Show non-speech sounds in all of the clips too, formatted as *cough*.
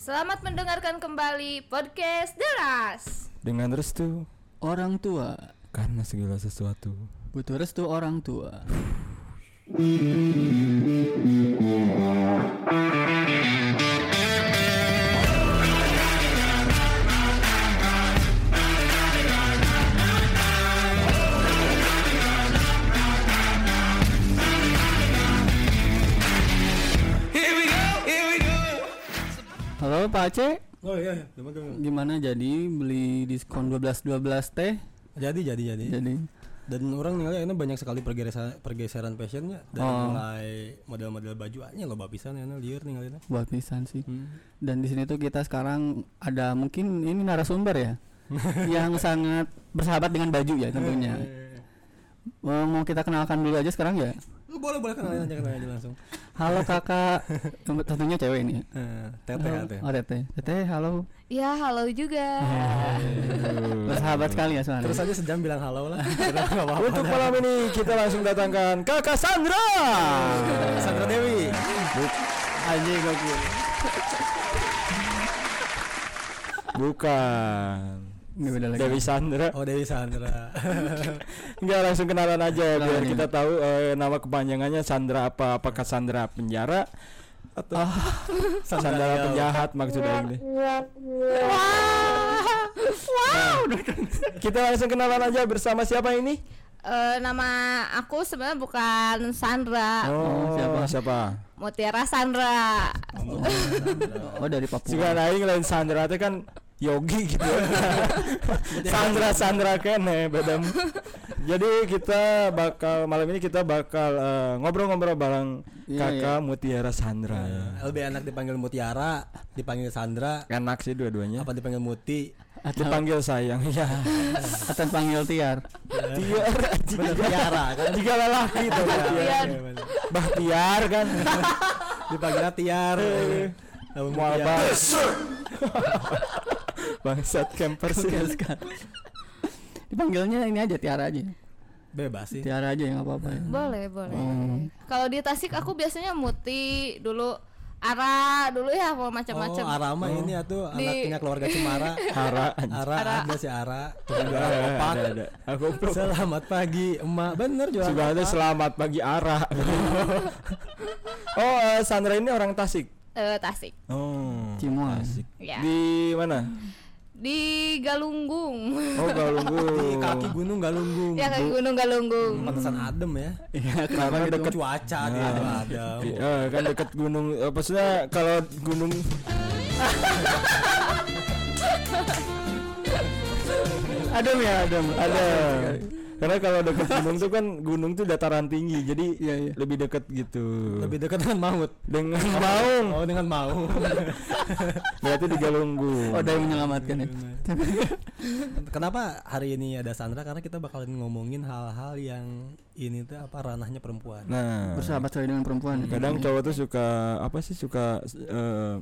Selamat mendengarkan kembali podcast Deras. Dengan restu Orang tua karena segala sesuatu. butuh restu orang tua. *laughs* Pak Aceh, Oh iya, iya. Gimana, gimana? gimana jadi beli diskon 12 12 teh? Jadi jadi jadi. Jadi Dan orang nilai ini banyak sekali pergeseran pergeseran fashionnya dari Oh. mulai model-model baju aja loh pisan ya liur ninggalin. buat pisan sih. Hmm. Dan di sini tuh kita sekarang ada mungkin ini narasumber ya *laughs* yang sangat bersahabat dengan baju ya tentunya. Mau, mau kita kenalkan dulu aja sekarang ya. Lu boleh boleh kenalin aja kenalin aja langsung. Halo kakak, tentunya cewek ini. ya. Eh, Teteh Halo. Teteh. Oh teteh, teteh halo. Ya, halo juga. Bersahabat sekali ya soalnya. Terus aja sejam bilang halo lah. *laughs* Untuk malam ini kita langsung datangkan Kakak Sandra. Sandra Dewi. Aja gokil. Bukan. Nggak beda lagi. Dewi Sandra. Oh Dewi Sandra. *laughs* Enggak langsung kenalan aja biar Kenalan kita tahu eh, nama kepanjangannya Sandra apa apakah Sandra penjara atau *laughs* Sandra, Riau. penjahat maksudnya ini. Wow. Kita langsung kenalan aja bersama siapa ini? Eh, nama aku sebenarnya bukan Sandra, Oh, siapa? siapa? Mutiara Sandra. Oh dari Papua. Jika lain lain Sandra itu kan Yogi gitu. *laughs* Sandra Sandra kene beda. Jadi kita bakal malam ini kita bakal eh, ngobrol-ngobrol bareng Iya, Kakak Mutiara Sandra. Lebih enak dipanggil Mutiara, dipanggil Sandra, Enak sih dua-duanya. apa dipanggil Muti? Atau, Dipanggil sayang ya. *laughs* atau panggil Tiar. Tiar Bener Tiara kan? jika lelaki tuh Bahtiar. Iya, bener. Bahtiar kan. Dipanggilnya Tiar. Namun Mual Mutiara. banget. Bangsat camper sih. Gokil sekali. Dipanggilnya ini aja Tiara aja. Bebas sih. Tiara aja yang nggak apa-apa ya. Boleh, boleh. Hmm. Kalau di Tasik aku biasanya Muti dulu Ara dulu ya mau Oh, macam-macam. Arama ini atuh Di- anaknya keluarga Cemara. *laughs* Hara. Ara, Ara. ada si Ara. Tukang jualan Ada, ada, ada. Aku Selamat pagi, emak. Bener jualan Juga ada kopak. selamat pagi arah. *laughs* oh, eh, Sandra ini orang Tasik. Eh, Tasik. Oh. Cimuan. Tasik. Ya. Di mana? Di Galunggung. Oh, Galunggung. Di kaki gunung Galunggung. ya kayak Gunung Galunggung. Pantesan adem ya. Iya, Karena kenapa gitu? deket Cuaca dia tuh adem. Di- eh, kan dekat gunung. eh, maksudnya kalau gunung *laughs* Adem ya, adem. ada. Karena kalau dekat *laughs* gunung tuh kan gunung tuh dataran tinggi, jadi Iya, iya. lebih dekat gitu. Lebih dekat dengan maut. dengan *laughs* maung. Oh, dengan maut. *laughs* Berarti di Galunggung. Oh, ada yang menyelamatkan ya. Kenapa hari ini ada Sandra? Karena kita bakalan ngomongin hal-hal yang ini tuh apa ranahnya perempuan. Nah, Bersahabat sekali dengan perempuan. kadang cowok tuh suka apa sih suka eh,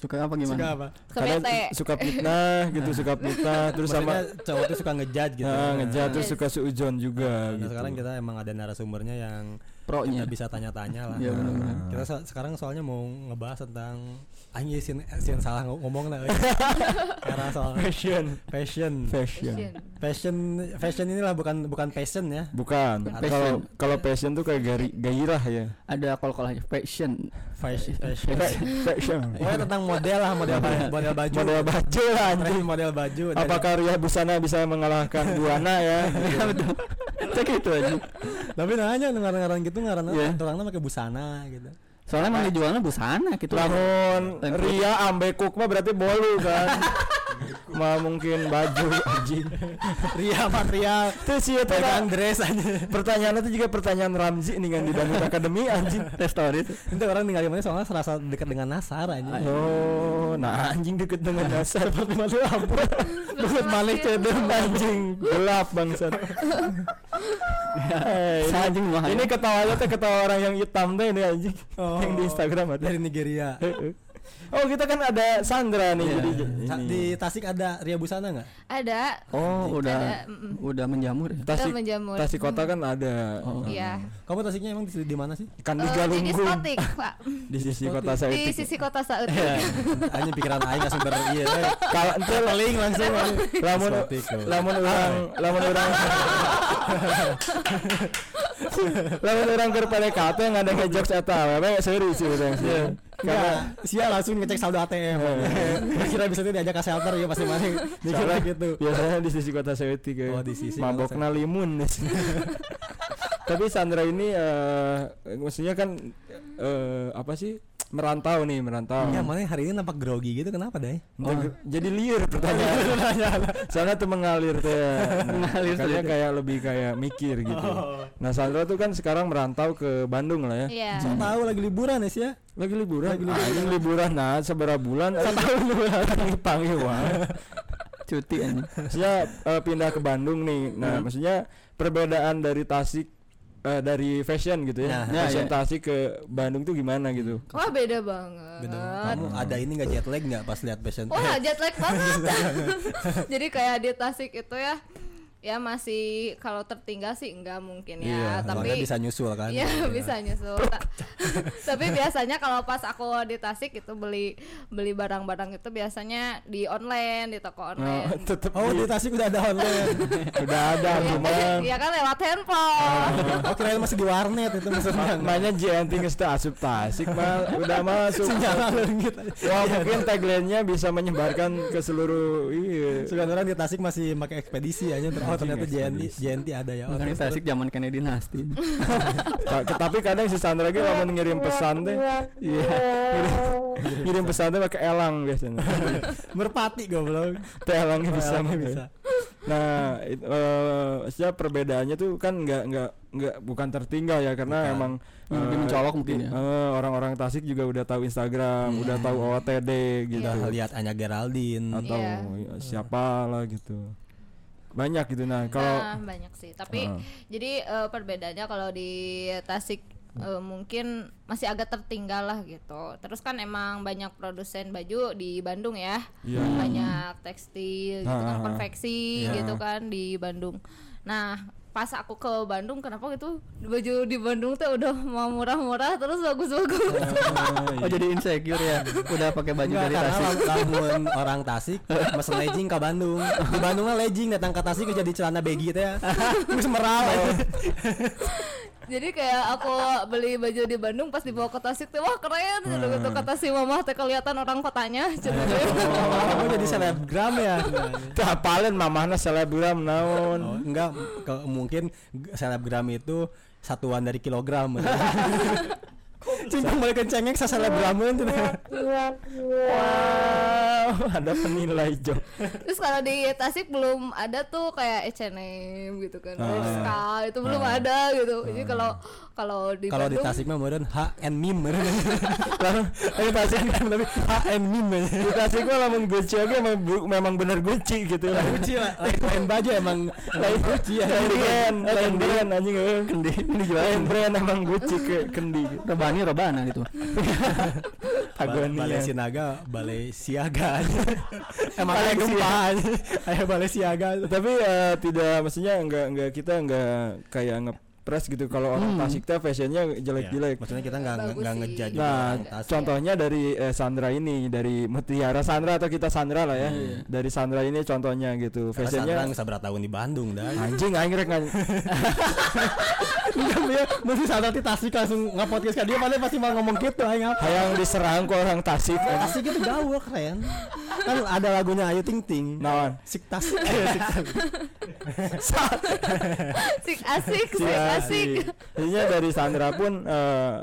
suka apa gimana? Suka apa? kadang Kebete. suka fitnah gitu, suka fitnah terus sama cowok tuh suka ngejudge gitu. Nah, ngejat terus Yes. suka suujon juga Nah, gitu. sekarang kita emang ada narasumbernya yang Pro-nya. kita bisa tanya-tanya lah. Iya, Nah, benar-benar. Kita so- sekarang soalnya mau ngebahas tentang anjing sin, sin salah ng- ngomong lah. *laughs* Karena soal fashion, fashion. fashion. Fashion fashion inilah bukan bukan passion ya. Bukan. Kalau kalau passion tuh kayak gari, gairah ya. Ada kol-kol aja fashion. Fashion. fashion. Fa- fashion. Pokoknya tentang model lah, model model baju. Model baju lah anjing. Model baju. Apakah Ria Busana bisa mengalahkan *laughs* Buana ya? Iya betul. Cek itu aja. Tapi nanya ngaran-ngaran gitu ngaran Iya. orangnya pakai busana gitu. Soalnya emang dijualnya busana gitu. Lamun. Ria ambekuk mah berarti bolu kan. *laughs* Mah mungkin baju anjing. Ria material Itu sih itu pegang dress aja. pertanyaan itu juga pertanyaan Ramzi nih kan di Dangdut Academy anjing. Restoran itu. Itu orang tinggal di mana soalnya serasa dekat dengan Nasar aja. Oh, nah anjing deket dengan dasar seperti malu apa? Deket malah cedem anjing gelap bangsat. Anjing mah. ini ketawanya tuh ketawa orang yang hitam tuh ini anjing Oh. yang di Instagram ada. Dari Nigeria. Oh kita kan ada Sandra nih Iya. jadi ini. Di Tasik ada Ria Busana nggak? Ada. Oh, udah Ada, udah menjamur ya. Tasik menjamur. Tasik kota kan ada Oh. Iya. Kamu Tasiknya emang di, di mana sih? kan di Eh, di Galunggung diskotik, Pak. di sisi kota Di Saetik. sisi kota Saud. Iya. *laughs* Hanya pikiran aing nggak sumber iya. eh. Kalau ente Paling langsung. lamun lamun orang lamun orang *laughs* lamun orang keur PDKT nggak ada ngejokes eta we serius sih sih. Karena sia langsung ngecek saldo ATM. Kira bisa tuh diajak ke shelter ya pasti *laughs* mikir Soalnya gitu. biasanya di sisi kota Saetik ya. Oh, di sisi mabokna limun *laughs* tapi Sandra ini eh maksudnya kan eh apa sih merantau nih merantau Ya mana hari ini nampak grogi gitu kenapa deh? Oh, jadi liar pertanyaan. Soalnya tuh mengalir tuh ya. Mengalir Makanya sulit. kayak lebih kayak mikir gitu. Nah, Sandra tuh kan sekarang merantau ke Bandung lah ya. Iya. Saya tahu lagi liburan ya sih ya. Lagi liburan. Lagi liburan. liburan nah seberapa bulan? Satu tahun liburan *laughs* panggil wah. Cuti aja. Maksudnya eh, pindah ke Bandung nih. Nah, maksudnya perbedaan dari Tasik eh, dari fashion gitu ya. Nah, fashion ya, ya. Ke Bandung tuh gimana gitu. Wah beda banget. Gitu. Kamu ada ini nggak jet lag nggak pas lihat fashion? Wah jet lag banget. *laughs* Jadi kayak di Tasik itu ya, ya masih kalau tertinggal sih enggak mungkin Iya, ya. Soalnya Tapi bisa nyusul kan? Iya bisa nyusul. Ta- *laughs* Tapi biasanya kalau pas aku di Tasik itu beli beli barang-barang itu biasanya di online di toko Nah, online. *laughs* tetep Oh di Tasik udah ada online. *laughs* udah ada Iya cuma kan, iya kan lewat handphone. oh kirain masih di warnet itu maksudnya. Makanya JNT teu asup Tasik mah udah masuk. gitu. Wah, mungkin tagline-nya bisa menyebarkan ke seluruh iya. Sekarang orang di Tasik masih pakai ekspedisi aja. Oh ternyata JNT. JNT ada ya. Oh, Bukan di terus- Tasik zaman Kennedy Dinasti. Ta- *laughs* Tapi kadang si Sandra ge lamun ngirim pesan teh iya. Ngirim- pesan teh pakai elang biasanya. *laughs* Merpati goblok. Teh elangnya bisa. Elangnya bisa. Nah, it, eh, maksudnya perbedaannya tuh kan nggak nggak nggak bukan tertinggal ya karena Bukan. emang Lebih eh, mencolok mungkin ya. eh, orang-orang Tasik juga udah tahu Instagram, udah tahu OOTD gitu. Udah lihat Anya Geraldine. atau Iya. siapa lah gitu banyak gitu nah kalau Nah, banyak sih. Tapi Heeh. jadi eh, perbedaannya kalau di Tasik eh, mungkin masih agak tertinggal lah gitu. Terus kan emang banyak produsen baju di Bandung ya. Iya. Banyak tekstil gitu kan konveksi Iya. gitu kan di Bandung. Nah, pas aku ke Bandung kenapa gitu baju di Bandung tuh udah mau murah-murah terus bagus-bagus. Oh jadi insecure ya. Udah pakai baju Enggak, dari karena Tasik. lamun orang Tasik mesen legging ke Bandung. Di Bandung lah legging datang ke Tasik jadi celana baggy teh. *laughs* Terus meral. *laughs* Jadi kayak aku beli baju di Bandung pas dibawa ke Tasik tuh wah keren gitu Hmm. gitu kata si mama teh kelihatan orang kotanya. *laughs* Cuma Kamu jadi selebgram ya. teu *laughs* hafalin mamahna selebgram naon Oh, enggak ke- mungkin selebgram itu satuan dari kilogram. *laughs* Cincang balik kencengek sa selebgramun tuh. wow ada penilai job Terus kalau di Tasik belum ada tuh kayak H&M gitu kan, Ah. Bershka itu belum ada gitu. Jadi kalau kalau di Kalau di Tasik mah modern H and meme. lalu di Tasik kan lebih H and meme. di Tasik mah lamun Gucci oge memang, memang bener Gucci gitu lah Gucci lah, lain baju emang lain Gucci ya. lain brand lain brand anjing. Kendi ini lain jualan. brand emang Gucci ke kendi Rebani robana gitu. *laughs* Ba- Balai Sinaga, Balai Siaga. *laughs* Emang Balai gempa aja. Ayo Balai Siaga. tapi eh, tidak maksudnya enggak enggak kita enggak kayak ngepres gitu kalau orang Tasik teh fashionnya jelek-jelek Iya, Maksudnya kita nggak nggak ngejudge Nah, contohnya dari eh, Sandra ini, dari Mutiara Sandra atau kita Sandra lah ya. Dari Sandra ini contohnya gitu. Karena Fashionnya Sandra seberapa tahun di Bandung dah. anjing aing rek dia mesti Sandra di Tasik langsung nge-podcast kan dia mana pasti mau ngomong gitu aing hayang diserang ke orang Tasik. Tasik itu gaul keren. Kan ada lagunya Ayu Ting Ting. Naon? Sik Tasik. Ayo *laughs* *laughs* Sik asik, Si sik asik. asik. Jadinya dari Sandra pun eh,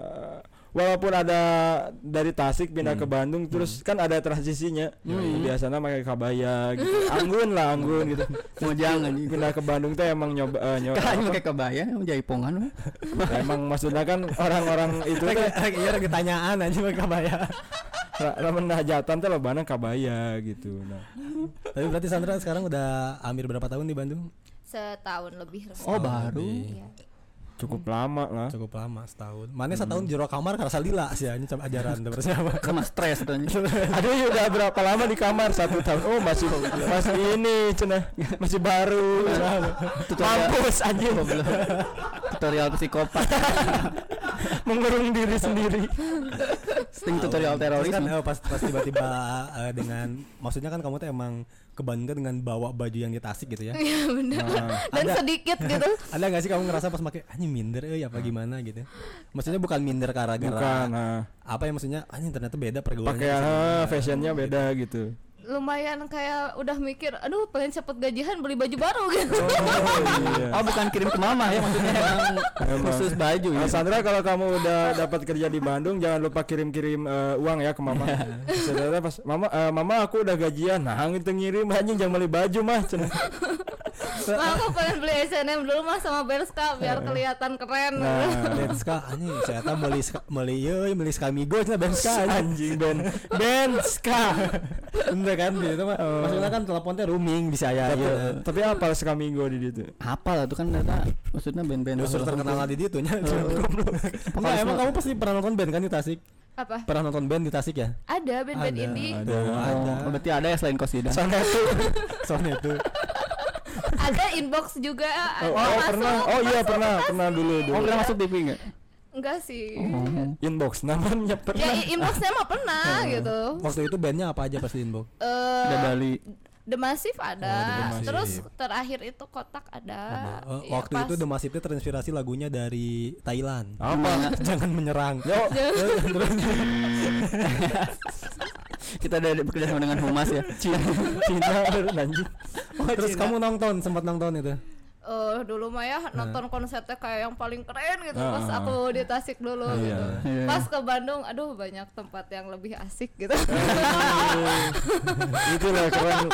walaupun ada dari Tasik pindah ke Bandung terus kan ada transisinya. Biasanya pakai kabaya gitu. *laughs* Anggun lah, anggun gitu. Mau jangan. Pindah ke Bandung teh emang nyoba eh, nyoba Kan pakai kebaya, mau jaipongan we. emang maksudnya kan orang-orang itu rek iya rek ditanyaan aja pakai kabaya. Ra- Ramen hajatan tuh lobana kabaya gitu. Nah. Tapi berarti Sandra sekarang udah hampir berapa tahun di Bandung? Setahun lebih. Oh baru. Iya. Cukup lama lah. Cukup lama setahun. Mana setahun jero kamar karena salila sih ini coba ajaran udah siapa Sama stres tuh. *laughs* Aduh ya udah berapa lama di kamar? Satu tahun. Oh masih *laughs* masih ini cenah masih baru. Mampus anjing. Tutorial psikopat. *laughs* mengurung diri sendiri. Sting tutorial Terus kan eh, pas pas tiba-tiba eh, dengan maksudnya kan kamu tuh emang kebangga dengan bawa baju yang di Tasik gitu ya. *laughs* Iya bener. Dan Ada. sedikit *laughs* gitu. ada gak sih kamu ngerasa pas pakai anjing minder eh apa gimana? gitu. Maksudnya bukan minder gara-gara bukan nah, apa ya maksudnya? Anjing ternyata beda pergaulannya sama- ah, fashionnya beda gitu Lumayan kayak udah mikir, aduh pengen cepet gajian beli baju baru gitu. iya. Oh bukan kirim ke mama ya maksudnya emang khusus baju Nah, ya. Sandra kalau kamu udah dapat kerja di Bandung jangan lupa kirim-kirim eh, uang ya ke mama. Saudara pas mama eh, mama aku udah gajian. Nah, itu ngirim anjing jangan beli baju mah. Nah, aku pengen beli H&M dulu mah sama Berska biar kelihatan keren. Nah, Benska anjing saya tahu beli beli ye beli Skamigo cenah Benska anjing *laughs* anjing Ben Ben ska. bener kan gitu mah maksudnya kan teleponnya rooming bisa ya tapi, iya. tapi apa Skamingo di situ? Apa lah tuh kan ternyata maksudnya band-band Justru terkenal di itu *laughs* nya. Pokoknya Enggak, emang kamu pasti pernah nonton band kan di Tasik? Apa? Pernah nonton band di Tasik ya? Ada band-band Ada, indie. ada. Oh, ada. berarti ada ya selain Kosida. Sana itu. Soalnya itu. *laughs* Ada inbox juga. Oh, oh, masuk, pernah. Oh iya masuk pernah, pernah dulu Oh dulu. pernah masuk TV enggak? Enggak sih. Oh. Inbox namanya Ya pernah. i- inboxnya mah pernah gitu. Waktu itu bandnya apa aja pasti inbox? Eh, Udah Bali. The Massive ada. Oh, The Massive. Terus terakhir itu kotak ada. Oh, Ya, waktu pas- itu The Massive itu terinspirasi lagunya dari Thailand. Apa? *laughs* Jangan menyerang. Yo, *laughs* *laughs* Kita ada bekerja sama dengan Humas ya. Cina, Cina anjing. Terus kamu nonton, sempat nonton itu? Eh, dulu mah ya nonton konsernya kayak yang paling keren gitu Ah, pas aku di Tasik dulu Iya. gitu. Iya. Pas ke Bandung, aduh banyak tempat yang lebih asik gitu. *laughs* Itulah keren.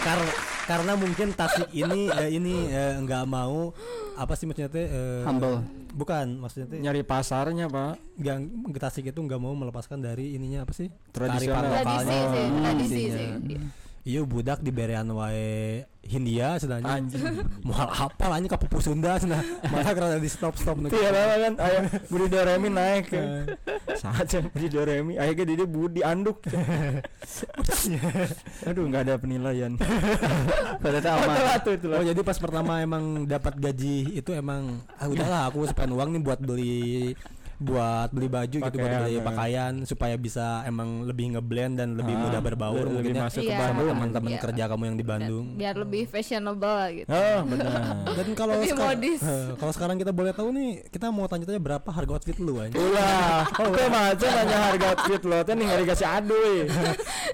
Karena karena mungkin Tasik ini eh, ini eh, nggak mau apa sih maksudnya teh eh, Humble. Bukan, maksudnya teh Nyari pasarnya, Pak. yang Tasik itu nggak mau melepaskan dari ininya apa sih? Tradisional. Tradisi lokalnya. sih, Hmm, tradisi Isinya. sih. Iya budak di berean wae Hindia sebenarnya. Anjing. *laughs* Mual apa lah ini ke pupu Sunda cenah. Malah karena di stop stop Iya lah kan ayo Budi Doremi naik ya. Saja Budi Doremi akhirnya dia Budi anduk. *laughs* Aduh nggak ada penilaian. *laughs* Tuh itu Oh jadi pas pertama emang dapat gaji itu emang ah udahlah aku spend uang nih buat beli buat beli baju gitu buat Pakaian, beli ya. pakaian supaya bisa emang lebih ngeblend dan lebih Ah, mudah berbaur lebih mungkin ya masuk ke Iya. Bandung. teman-teman Iya. kerja kamu yang di Bandung. Biar lebih fashionable gitu. Oh benar. *laughs* Dan kalau sekarang eh, kalau sekarang kita boleh tahu nih, kita mau tanya-tanya berapa harga outfit lu aja. Ulah, oh macam nanya harga outfit lo teh nih hari kasih aduh.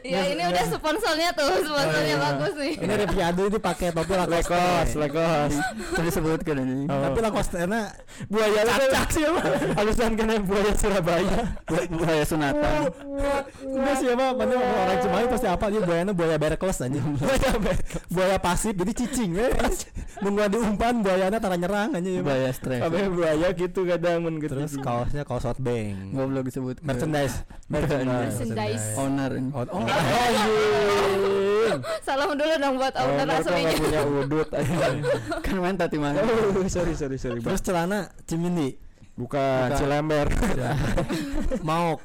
Ya ini udah sponsornya tuh, sponsornya iya. bagus nih. Ini Reviado ini pakai topi Lacoste. Lekos, lekos. Tadi disebutkan ini. Tapi Lacoste nya Buaya cacak sih emang. Halusan kena buaya Surabaya. Buaya sunatan. enggak sih emang mana orang Cimahi pasti apa dia buayanya buaya Berkeley aja. Buaya *laughs* buaya pasif jadi cicing we. Nunggu diumpan buayanya tara nyerang aja ya. Buaya stres. Apa buaya gitu kadang mun gitu. Terus kaosnya kaos hot bang. Goblok disebut. Merchandise. Merchandise. Merchandise. Owner ini. Oh. Salam dulu dong buat Oh, owner aslinya. punya udut. Kan main tadi mah. Oh, sorry sorry sorry. Terus celana Cimindi Bukan Bukan. Cilember. *laughs* mau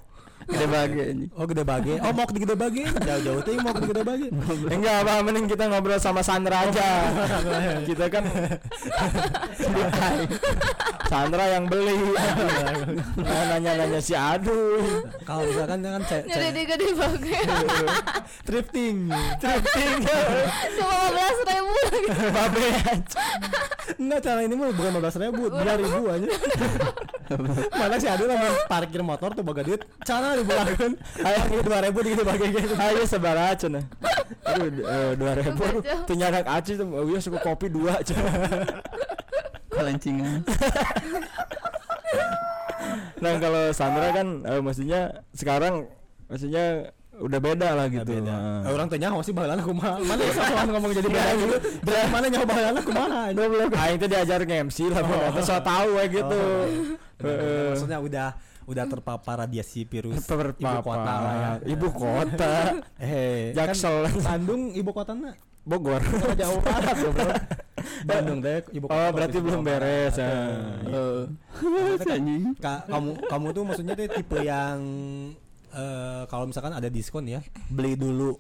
Gede bagi ini. Oh gede bage. Oh mau di gede bage. Jauh-jauh tuh mau di gede bage. Enggak apa mending kita ngobrol sama Sandra aja. *laughs* kita kan Sandra yang beli. Nah, nanya-nanya si Aduh. Kalau misalkan kan cek Jadi di gede banget. thrifting. Thrifting. Cuma 15 ribu lagi. Babe. Enggak cara ini mah bukan 15 ribu, 2 ribu aja. Mana sih ada nama parkir motor tuh baga duit. Cara dibulakan. Ayo 2 *laughs* ribu gitu. Ayo sebar aja nah. Eh, dua ribu. Tuh nyadak aja tuh. Oh iya suka kopi dua aja. *laughs* Kelencingan. *laughs* Nah kalau Sandra kan eh, maksudnya sekarang maksudnya udah beda lah gitu. beda. Nah. Orang tanya sih baheulana kumaha. Mana ya soal ngomong jadi beda gitu. Dari mana nyawa baheulana kumaha? Goblok. Aing teh diajar nge-MC lah pun eta so tahu we gitu. Heeh. Maksudnya udah udah terpapar radiasi virus *laughs* Terpapar. ibu kota lah ya. Ibu kota. *laughs* Eh, Jaksel. Kan Bandung ibu kotanya Bogor. Oh, jauh banget bro. bro. Bandung deh ibu Oh, berarti belum beres. anjing. Ka- kamu kamu tuh maksudnya tuh tipe yang eh kalau misalkan ada diskon ya beli dulu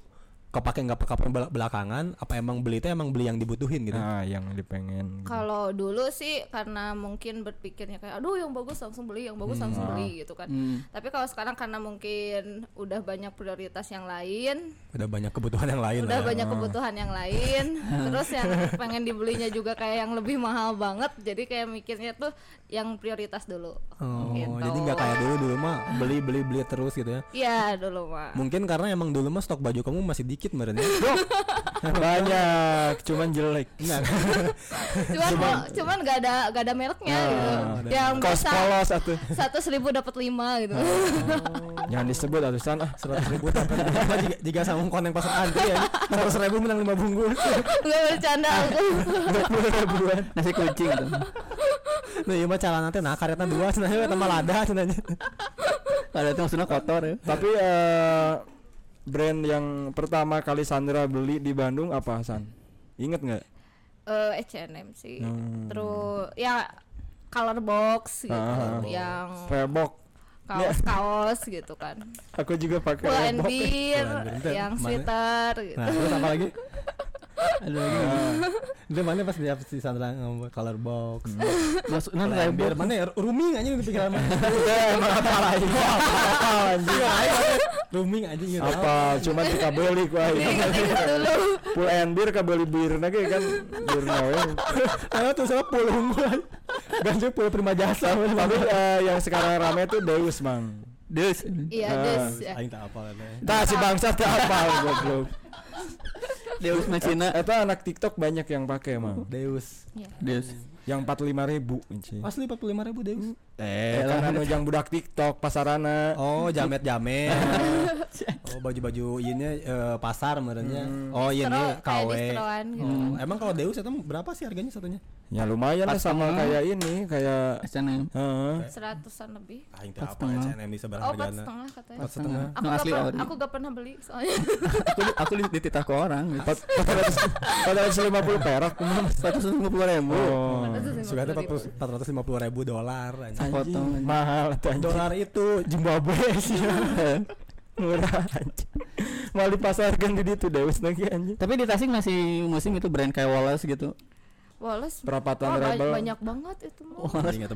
kepake nggak kepake bel- belakangan apa emang beli itu emang beli yang dibutuhin gitu Nah, yang dipengen. Kalau dulu sih karena mungkin berpikirnya kayak aduh yang bagus langsung beli, yang bagus langsung beli gitu kan. Hmm. Tapi kalau sekarang karena mungkin udah banyak prioritas yang lain, udah banyak kebutuhan yang lain udah lah ya. banyak kebutuhan yang lain, *laughs* terus yang pengen dibelinya juga kayak yang lebih mahal banget, jadi kayak mikirnya tuh yang prioritas dulu. Oh, Gitu. jadi nggak kayak dulu dulu mah beli beli beli terus gitu ya Iya dulu mah. mungkin karena emang dulu mah stok baju kamu masih dikit meren ya Banyak, cuman jelek. *laughs* Cuman mau, cuman gak ada gak ada mereknya gitu. ada. Yang Kos polos satu. satu seribu dapat lima gitu. *laughs* Jangan disebut atusan ah. seratus ribu jika, jika sama konten pasar antri ya seratus ribu menang lima bungkus Gak bercanda aku. ribuan. Nasi kucing tuh. nah iya mah calon nanti nah karetnya dua cenanya tambah lada cenanya Ada itu maksudnya kotor ya. Tapi eh, brand yang pertama kali Sandra beli di Bandung apa San? Ingat nggak? Eh H&M sih. Hmm. Terus ya color box gitu Ah. yang Reebok. kaos-kaos gitu kan. Aku juga pakai Pull and beer, yang sweater gitu. nah terus apa lagi *laughs* Ada lagi. itu mana pas dia si Sandra ngomong color box Maksudnya Nah, kayak biar mana ya rooming aja di pikiran *laughs* mana Ya emang apa lagi? Apa anjing? rooming aja gitu Apa? Cuman kita beli dulu. Full and beer kabeli bir lagi kan bir nawe. Ayo tuh sama pul unggul Ganjil pul prima jasa Tapi eh, yang sekarang rame tuh Deus, Mang. Deus. Iya, Ah. des ya. Aing tak apa lah Tah si bangsa teh apa goblok. *laughs* Deus Machina. Eta anak TikTok banyak yang pakai, Mang. Deus Iya. Deus. Yang 45 ribu inci. Asli 45 ribu Deus Eh, anu yang budak TikTok pasarana. Oh jamet jamet *laughs* Oh baju-baju ini eh, pasar merenya Oh ini KW gitu. Oh, Emang kalau Deus itu berapa sih harganya satunya? Ya lumayan lah sama kayak ini, kayak H&M. Heeh. Seratusan lebih. Aing Empat apa setengah. SNM di seberang Oh, empat hargana setengah katanya. Empat setengah Aku gak, asli aku gak pernah beli soalnya. aku aku di, dititah ke orang. Empat ratus lima puluh perak. Seratus lima puluh ribu. Oh, Sudah ada 450 ribu dolar Potong. mahal. Dolar itu Zimbabwe sih. *laughs* Murah anjing. Mau dipasarkan di situ Deus lagi anjing. Tapi di Tasik masih musim itu brand kayak Wallace gitu. Wallace. Perapatan ba- Rebel. banyak banget itu mah.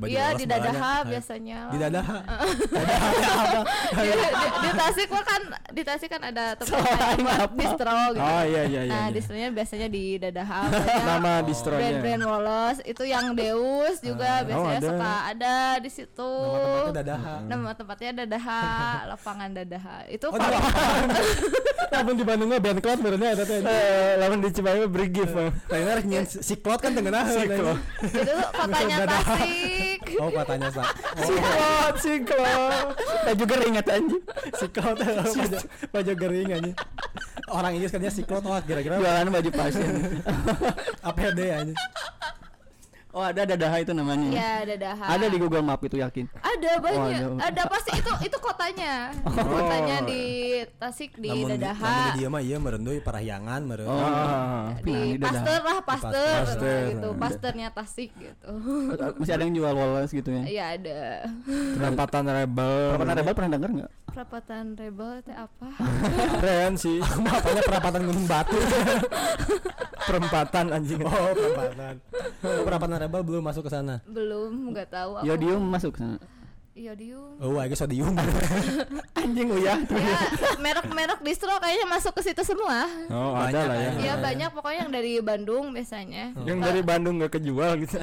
Iya di. Dadaha biasanya. Di Dadaha *laughs* di, di, di Tasik mah kan di Tasik kan ada tempat tempat distro gitu. Oh iya iya iya. Nah, iya. distronya biasanya di Dadaha. *laughs* Nama Oh. distronya. brand-brand Wallace itu yang Deus juga biasanya ada. suka ada di situ. Nama tempatnya Dadaha Nama tempatnya Dadaha, *laughs* lapangan Dadaha. Itu Oh, kalau Namun di Bandung mah band cloud merenya eta teh Eh, lawan di mah. Lainnya rek nyen si cloud kan tengah Siklo. itu tuh kotanya. Tasik. *laughs* Oh katanya sa Siklot, siklot. Saya juga ingat anjing. Si cloud baju, *laughs* baju gering aja Orang Inggris katanya si cloud oh kira-kira Jualan baju pasien. *laughs* APD aja Oh ada Dadaha itu namanya. Ya, Dadaha. Ada di Google Map itu yakin. Ada banyak. Oh, ada. pasti itu itu kotanya. Kotanya di Tasik di Namun di- namun Dadaha. di dia mah iya merenduy parahyangan meren Oh. Ah. Di Nah, di Dadaha. Pasteur lah, Pasteur Pasteur. gitu. Pasteurnya Tasik gitu. Masih ada yang jual Wallace gitu ya. Iya ada. Perapatan Rebel. Pernah Rebel pernah denger nggak? Perapatan Rebel itu apa? *laughs* Keren sih. Aku mah apanya perapatan Gunung Batu *laughs* Perempatan anjing. Oh perapatan Oh, Perapatan Rebel belum masuk ke sana Belum, nggak tahu aku. Yodium masuk sana. Yodium. Oh I guess sodium *laughs* Anjing uyah. Ya, merek-merek distro kayaknya masuk ke situ semua. Oh, ada Banyak lah ya. Iya banyak pokoknya yang dari Bandung biasanya. Yang dari Bandung nggak kejual gitu.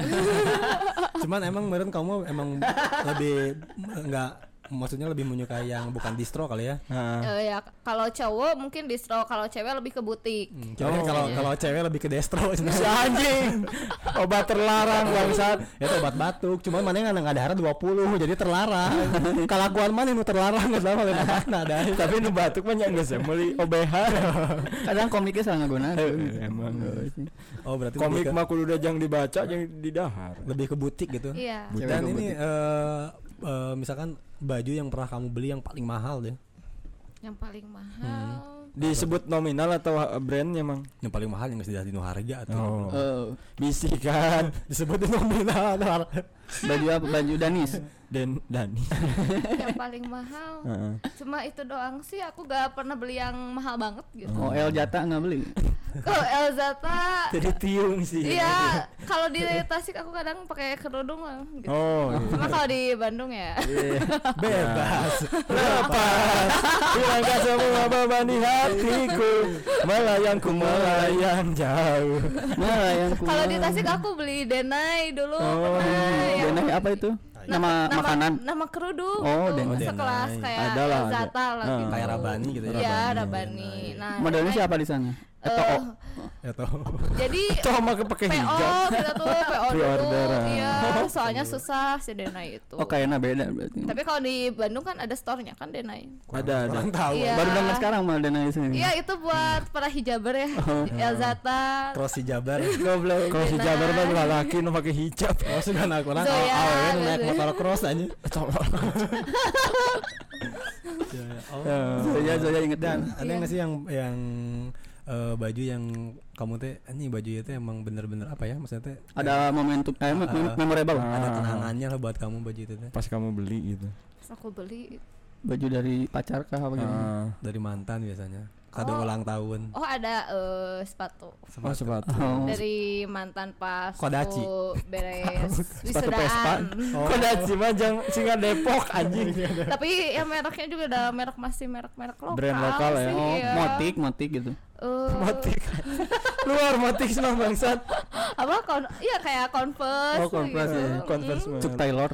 Cuman emang meren kamu emang lebih enggak maksudnya lebih menyukai yang bukan distro kali ya Nah. Eh, ya kalau cowok mungkin distro, kalau cewek lebih ke butik. Hmm, kira-kira kalau kalau cewek lebih ke destro *laughs* Si anjing. Obat terlarang bangsat. ya itu obat batuk cuman mana yang nggak ada harga 20 jadi terlarang *laughs* kalakuan mana yang terlarang nggak sama lain apa ada Tapi nu batuk mah nya geus ya meuli OBH. Kadang komiknya salah nggunakeun. Eh, Emang. oh berarti Komik mah kudu dajang dibaca jeung didahar. lebih ke butik gitu Iya. Dan ini eh, eh, misalkan baju yang pernah kamu beli yang paling mahal deh. Yang paling mahal. disebut nominal atau ha- brandnya emang? Yang paling mahal yang sudah dino harga atau oh. Oh, bisi kan *laughs* disebut nominal *laughs* baju apa? Baju Danis. dan Dani *laughs* yang paling mahal. Heeh. cuma itu doang sih aku gak pernah beli yang mahal banget gitu. Oh, El Jata nggak beli. *laughs* kalau Elzata jadi tiung sih. Iya kalau di Tasik aku kadang pakai kerudung lah gitu. oh iya. cuma kalau di Bandung ya. *laughs* Bebas. Lepas hilangkan semua beban di hatiku. Melayangku melayang jauh. Yang kalau di Tasik aku beli Denai dulu Oh, pernah yang- Denai apa itu? Nama, makanan. nama kerudung Oh, gitu. Denai. sekelas kayak Ada lah, Ah. gitu kayak Rabani gitu ya Iya, Rabani. Nah, Modelnya siapa di sana? Ya toh jadi make pakai PO hijab kita tuh PO dulu. Iya, soalnya susah si Denai itu. Oh, kayaknya beda berarti. Tapi kalau di Bandung kan ada store-nya kan Denai. ada ada tahu Iya. Baru dengar sekarang malah Denai sini. Iya, itu buat para hijaber ya. Elzata. cross si Jabar Goblok. kalau hijab Denai. mah laki nu pakai hijab oh sudah nak kurang Zoya, awen naik motor cross aja Ya. Zoya Zoya inget dan dan ada nggak sih yang yang eh, baju yang kamu teh ini baju itu emang bener-bener apa ya maksudnya teh ada momentum eh, Ah. memorable. ada Ah. kenangannya lah buat kamu baju itu teh pas kamu beli gitu Terus aku beli. Baju dari pacar kah apa gimana? Dari mantan biasanya kado Oh. ulang tahun Oh, ada eh, sepatu oh sepatu Oh. dari mantan pas Kodachi. aku beres *laughs* Sepatu Vespa. wisudaan. Oh. cuma jang singa Depok anjing Tapi ya mereknya juga ada merek masih merek-merek lokal. Brand lokal ya? sih, Oh, iya. motik, motik gitu. Eh, motik *laughs* luar motik semua bangsat apa kon iya kayak converse Oh, Converse, gitu. ya. Converse Mm, Cuk Taylor.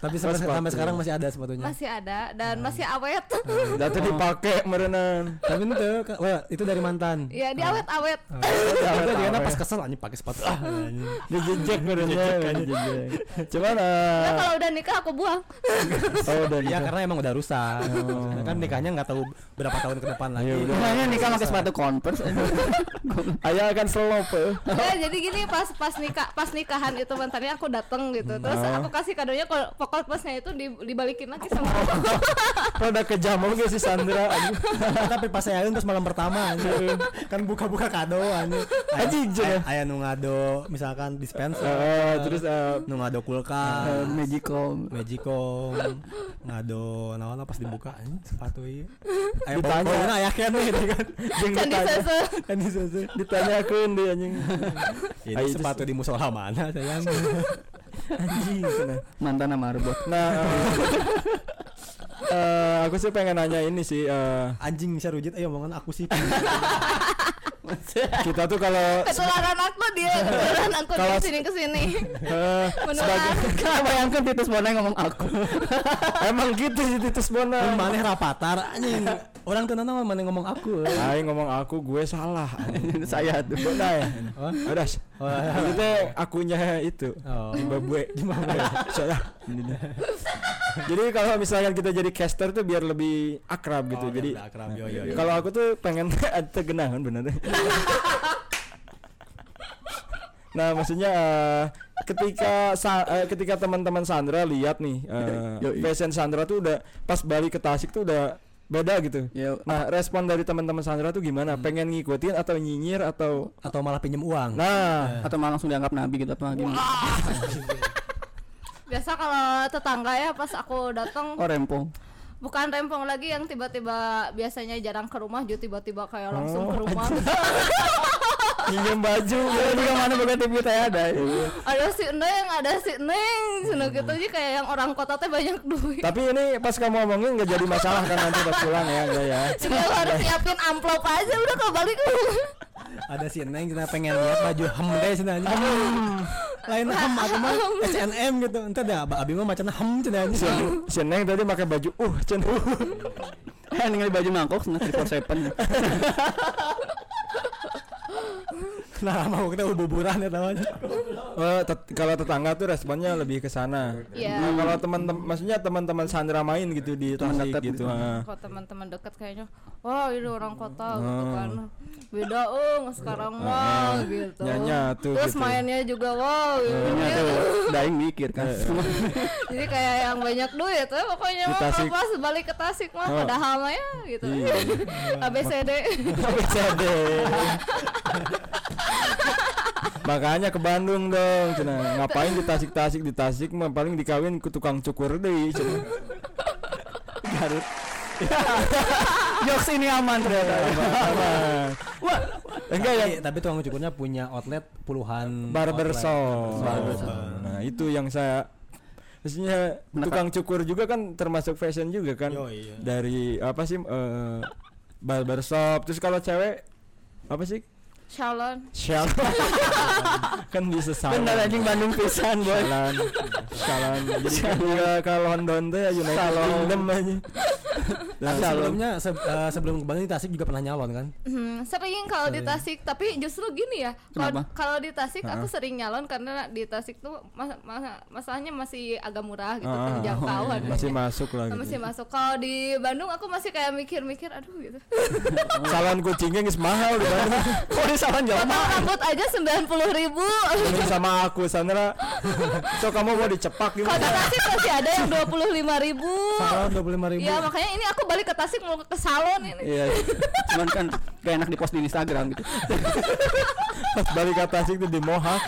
Tapi sampai, sampai sekarang masih ada sepatunya. Masih ada dan masih awet. Udah tuh dipakai merenan. Tapi itu wah, itu dari mantan. Ya di awet awet. Ya, itu dia pas kesel anjing pakai sepatu? Ah dijejek dijejek cuman Nah, kalau udah nikah aku buang. Oh udah ya nikah. karena emang udah rusak. Kan nikahnya nggak tahu berapa tahun ke depan lagi. Iya, udah. Makanya nikah pakai sepatu Converse. ayah akan selop ya. Jadi gini pas pas nikah pas nikahan itu mantannya aku dateng gitu terus Oh. aku kasih kadonya kok pokok pasnya itu di- dibalikin lagi sama *laughs* aku. Rada kejam oke si Sandra? Anjing. tapi pas saya terus malam pertama anjing. kan buka-buka kado anjing. Anjing, Jen, ya? aya nu ngado misalkan dispenser. Eh, terus eh, nu ngado Eh, kulkas Magicom. Magicom. Ngado naon pas dibuka anjing sepatu ieu. Aya Ditanya. pokoknya aya kan gitu kan. Jeung kan ditanya kan disese ditanyakeun dia anjing. Ini sepatu di musola mana sayang anjing. Mantan sama Arbot. nah eh, eh, aku sih pengen nanya ini sih eh, anjing bisa rujit. Ayo omongan aku sih. *laughs* Kita tuh kalau ketularan aku dia ketularan aku Kalau- dari sini ke sini eh, sebagai Bayangkan Titus Bonai ngomong aku. *laughs* emang gitu sih Titus Bona mana rapatar anjing. Orang tuh nama mana ngomong aku. Aing ngomong aku gue salah. *laughs* Saya tuh. Bona ya? Oh. Itu akunya itu Oh. Zimbabwe Zimbabwe salah jadi kalau misalkan kita jadi caster tuh biar lebih akrab gitu Oh, jadi biar akrab, yo, yo, yo. kalau aku tuh pengen *laughs* ada genahan bener nah maksudnya eh, ketika sa- eh, ketika teman-teman Sandra lihat nih eh, Yoi. fashion Sandra tuh udah pas balik ke Tasik tuh udah beda gitu. Ya, nah respon dari teman-teman Sandra tuh gimana? Pengen ngikutin atau nyinyir atau atau malah pinjem uang? Nah. Atau malah langsung dianggap nabi gitu apa gimana? biasa kalau tetangga ya pas aku datang Oh rempong. Bukan rempong lagi yang tiba-tiba biasanya jarang ke rumah jadi tiba-tiba kayak langsung Oh, ke rumah minjem *laughs* baju Ya juga mana bukan TV teh ada. ya. ada si neng ada si neng sana gitu. Aja kayak yang orang kota teh banyak *laughs* duit. Tapi ini pas kamu ngomongin nggak jadi masalah kan nanti pas pulang ya enggak ya? Aku harus siapin amplop aja udah kalau balik ada si neng kita pengen lihat baju hem deh sih nanya lain hem atau mah? SNM gitu. Entar dah abi mah macam hem cenah si, si Neng tadi pakai baju uh cen Eh ningali baju mangkok sana 347. *laughs* Nah, *laughs* mau kita buburan ya tahunya. Oh, tet- kalau tetangga tuh responnya lebih ke sana. Iya. Nah, kalau teman-teman maksudnya teman-teman Sandra main gitu di Tasik dekat gitu. gitu. ha. Kalau teman-teman dekat kayaknya, wah ini orang kota gitu Oh. kan. Beda ung sekarang mah gitu. Nyanya tuh Terus gitu. mainnya juga wow. Tuh daing mikir kan. *laughs* Jadi kayak yang banyak duit tuh pokoknya mah Tasik. pas balik ke Tasik mah Oh. padahal mah ya gitu. Iya. *laughs* ABCD. ABCD. Makanya ke Bandung dong, cina. Ngapain di Tasik-Tasik di Tasik mah paling dikawin ke tukang cukur deh, cina. Garut. *laughs* Jokes ini aman ternyata. Aman. Wah, Enggak ya, Tapi, tukang cukurnya punya outlet puluhan barbershop. Barbershop. Nah, itu yang saya Maksudnya tukang cukur juga kan termasuk fashion juga kan. Yo, iya. Dari apa sih eh barbershop. Terus kalau cewek apa sih? Shalon. Shell. *laughs* kan bisa salon. bener anjing Bandung pisan, boy. Salon. Salon. Jadi ke London tuh ya United Salon. Kingdom aja. *laughs* Tapi Salon. sebelumnya se- eh, sebelum ke Bandung di Tasik juga pernah nyalon kan? Hmm, sering kalau di Tasik, tapi justru gini ya. Kalau di Tasik aku sering nyalon karena di Tasik tuh mas- mas- masalahnya masih agak murah gitu, Ah, terjangkau oh, harganya. masih masuk lah *laughs* gitu. masih masuk. Kalau di Bandung aku masih kayak mikir-mikir, aduh gitu. *laughs* Salon kucingnya geus mahal di Bandung. Kok di salon Potong jelema? rambut aja sembilan puluh ribu. Sama aku Sandra. So kamu mau dicepak Kalau di? Tasik masih ada yang dua puluh lima ribu. Salon 25 ribu. Ya makanya ini aku balik ke Tasik mau ke salon ini. Iya. Cuman kan gak enak di post di Instagram gitu. Pas balik ke Tasik tuh di Mohak.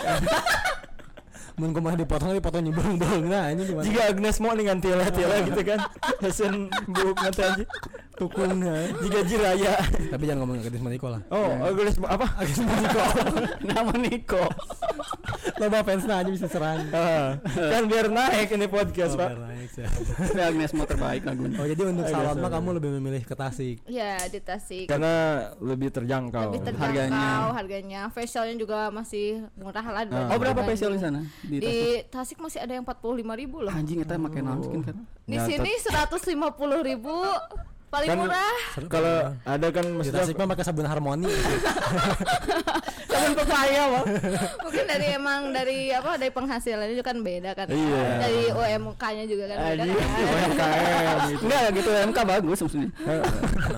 Mun kumaha dipotong dipotong nyebelung-belung nah ini gimana? Jika Agnes mau dengan tila-tila gitu kan. Hesen buk nanti aja. Tukungnya. Jika jiraya. Tapi jangan ngomong ke Disma Niko lah. Oh, Agnes mau apa? Agnes mau *laughs* Nama Niko. Loba fansnya aja bisa serang. Ah, kan biar naik ini podcast, Oh, Pak. biar Agnes mau terbaik lagunya. Oh jadi untuk salon mah kamu lebih memilih ke Tasik. Ya di Tasik. Karena lebih terjangkau. Lebih terjangkau Harganya. harganya. Facialnya juga masih murah lah. Ah. Oh berapa facial di sana? Di, Di Tasik. Tasik masih ada yang 45 ribu loh. Anjing kita pakai naon skin kan. Di sini 150 ribu paling Kan- murah. Kalau ada kan maksudnya Tasik mah pakai sabun harmoni. Sabun pepaya, Bang. Mungkin dari emang dari apa dari penghasilannya juga kan beda kan. Iya. Dari UMK-nya juga kan beda Anjing. kan. UMKM gitu. Enggak gitu MK bagus maksudnya. Nah,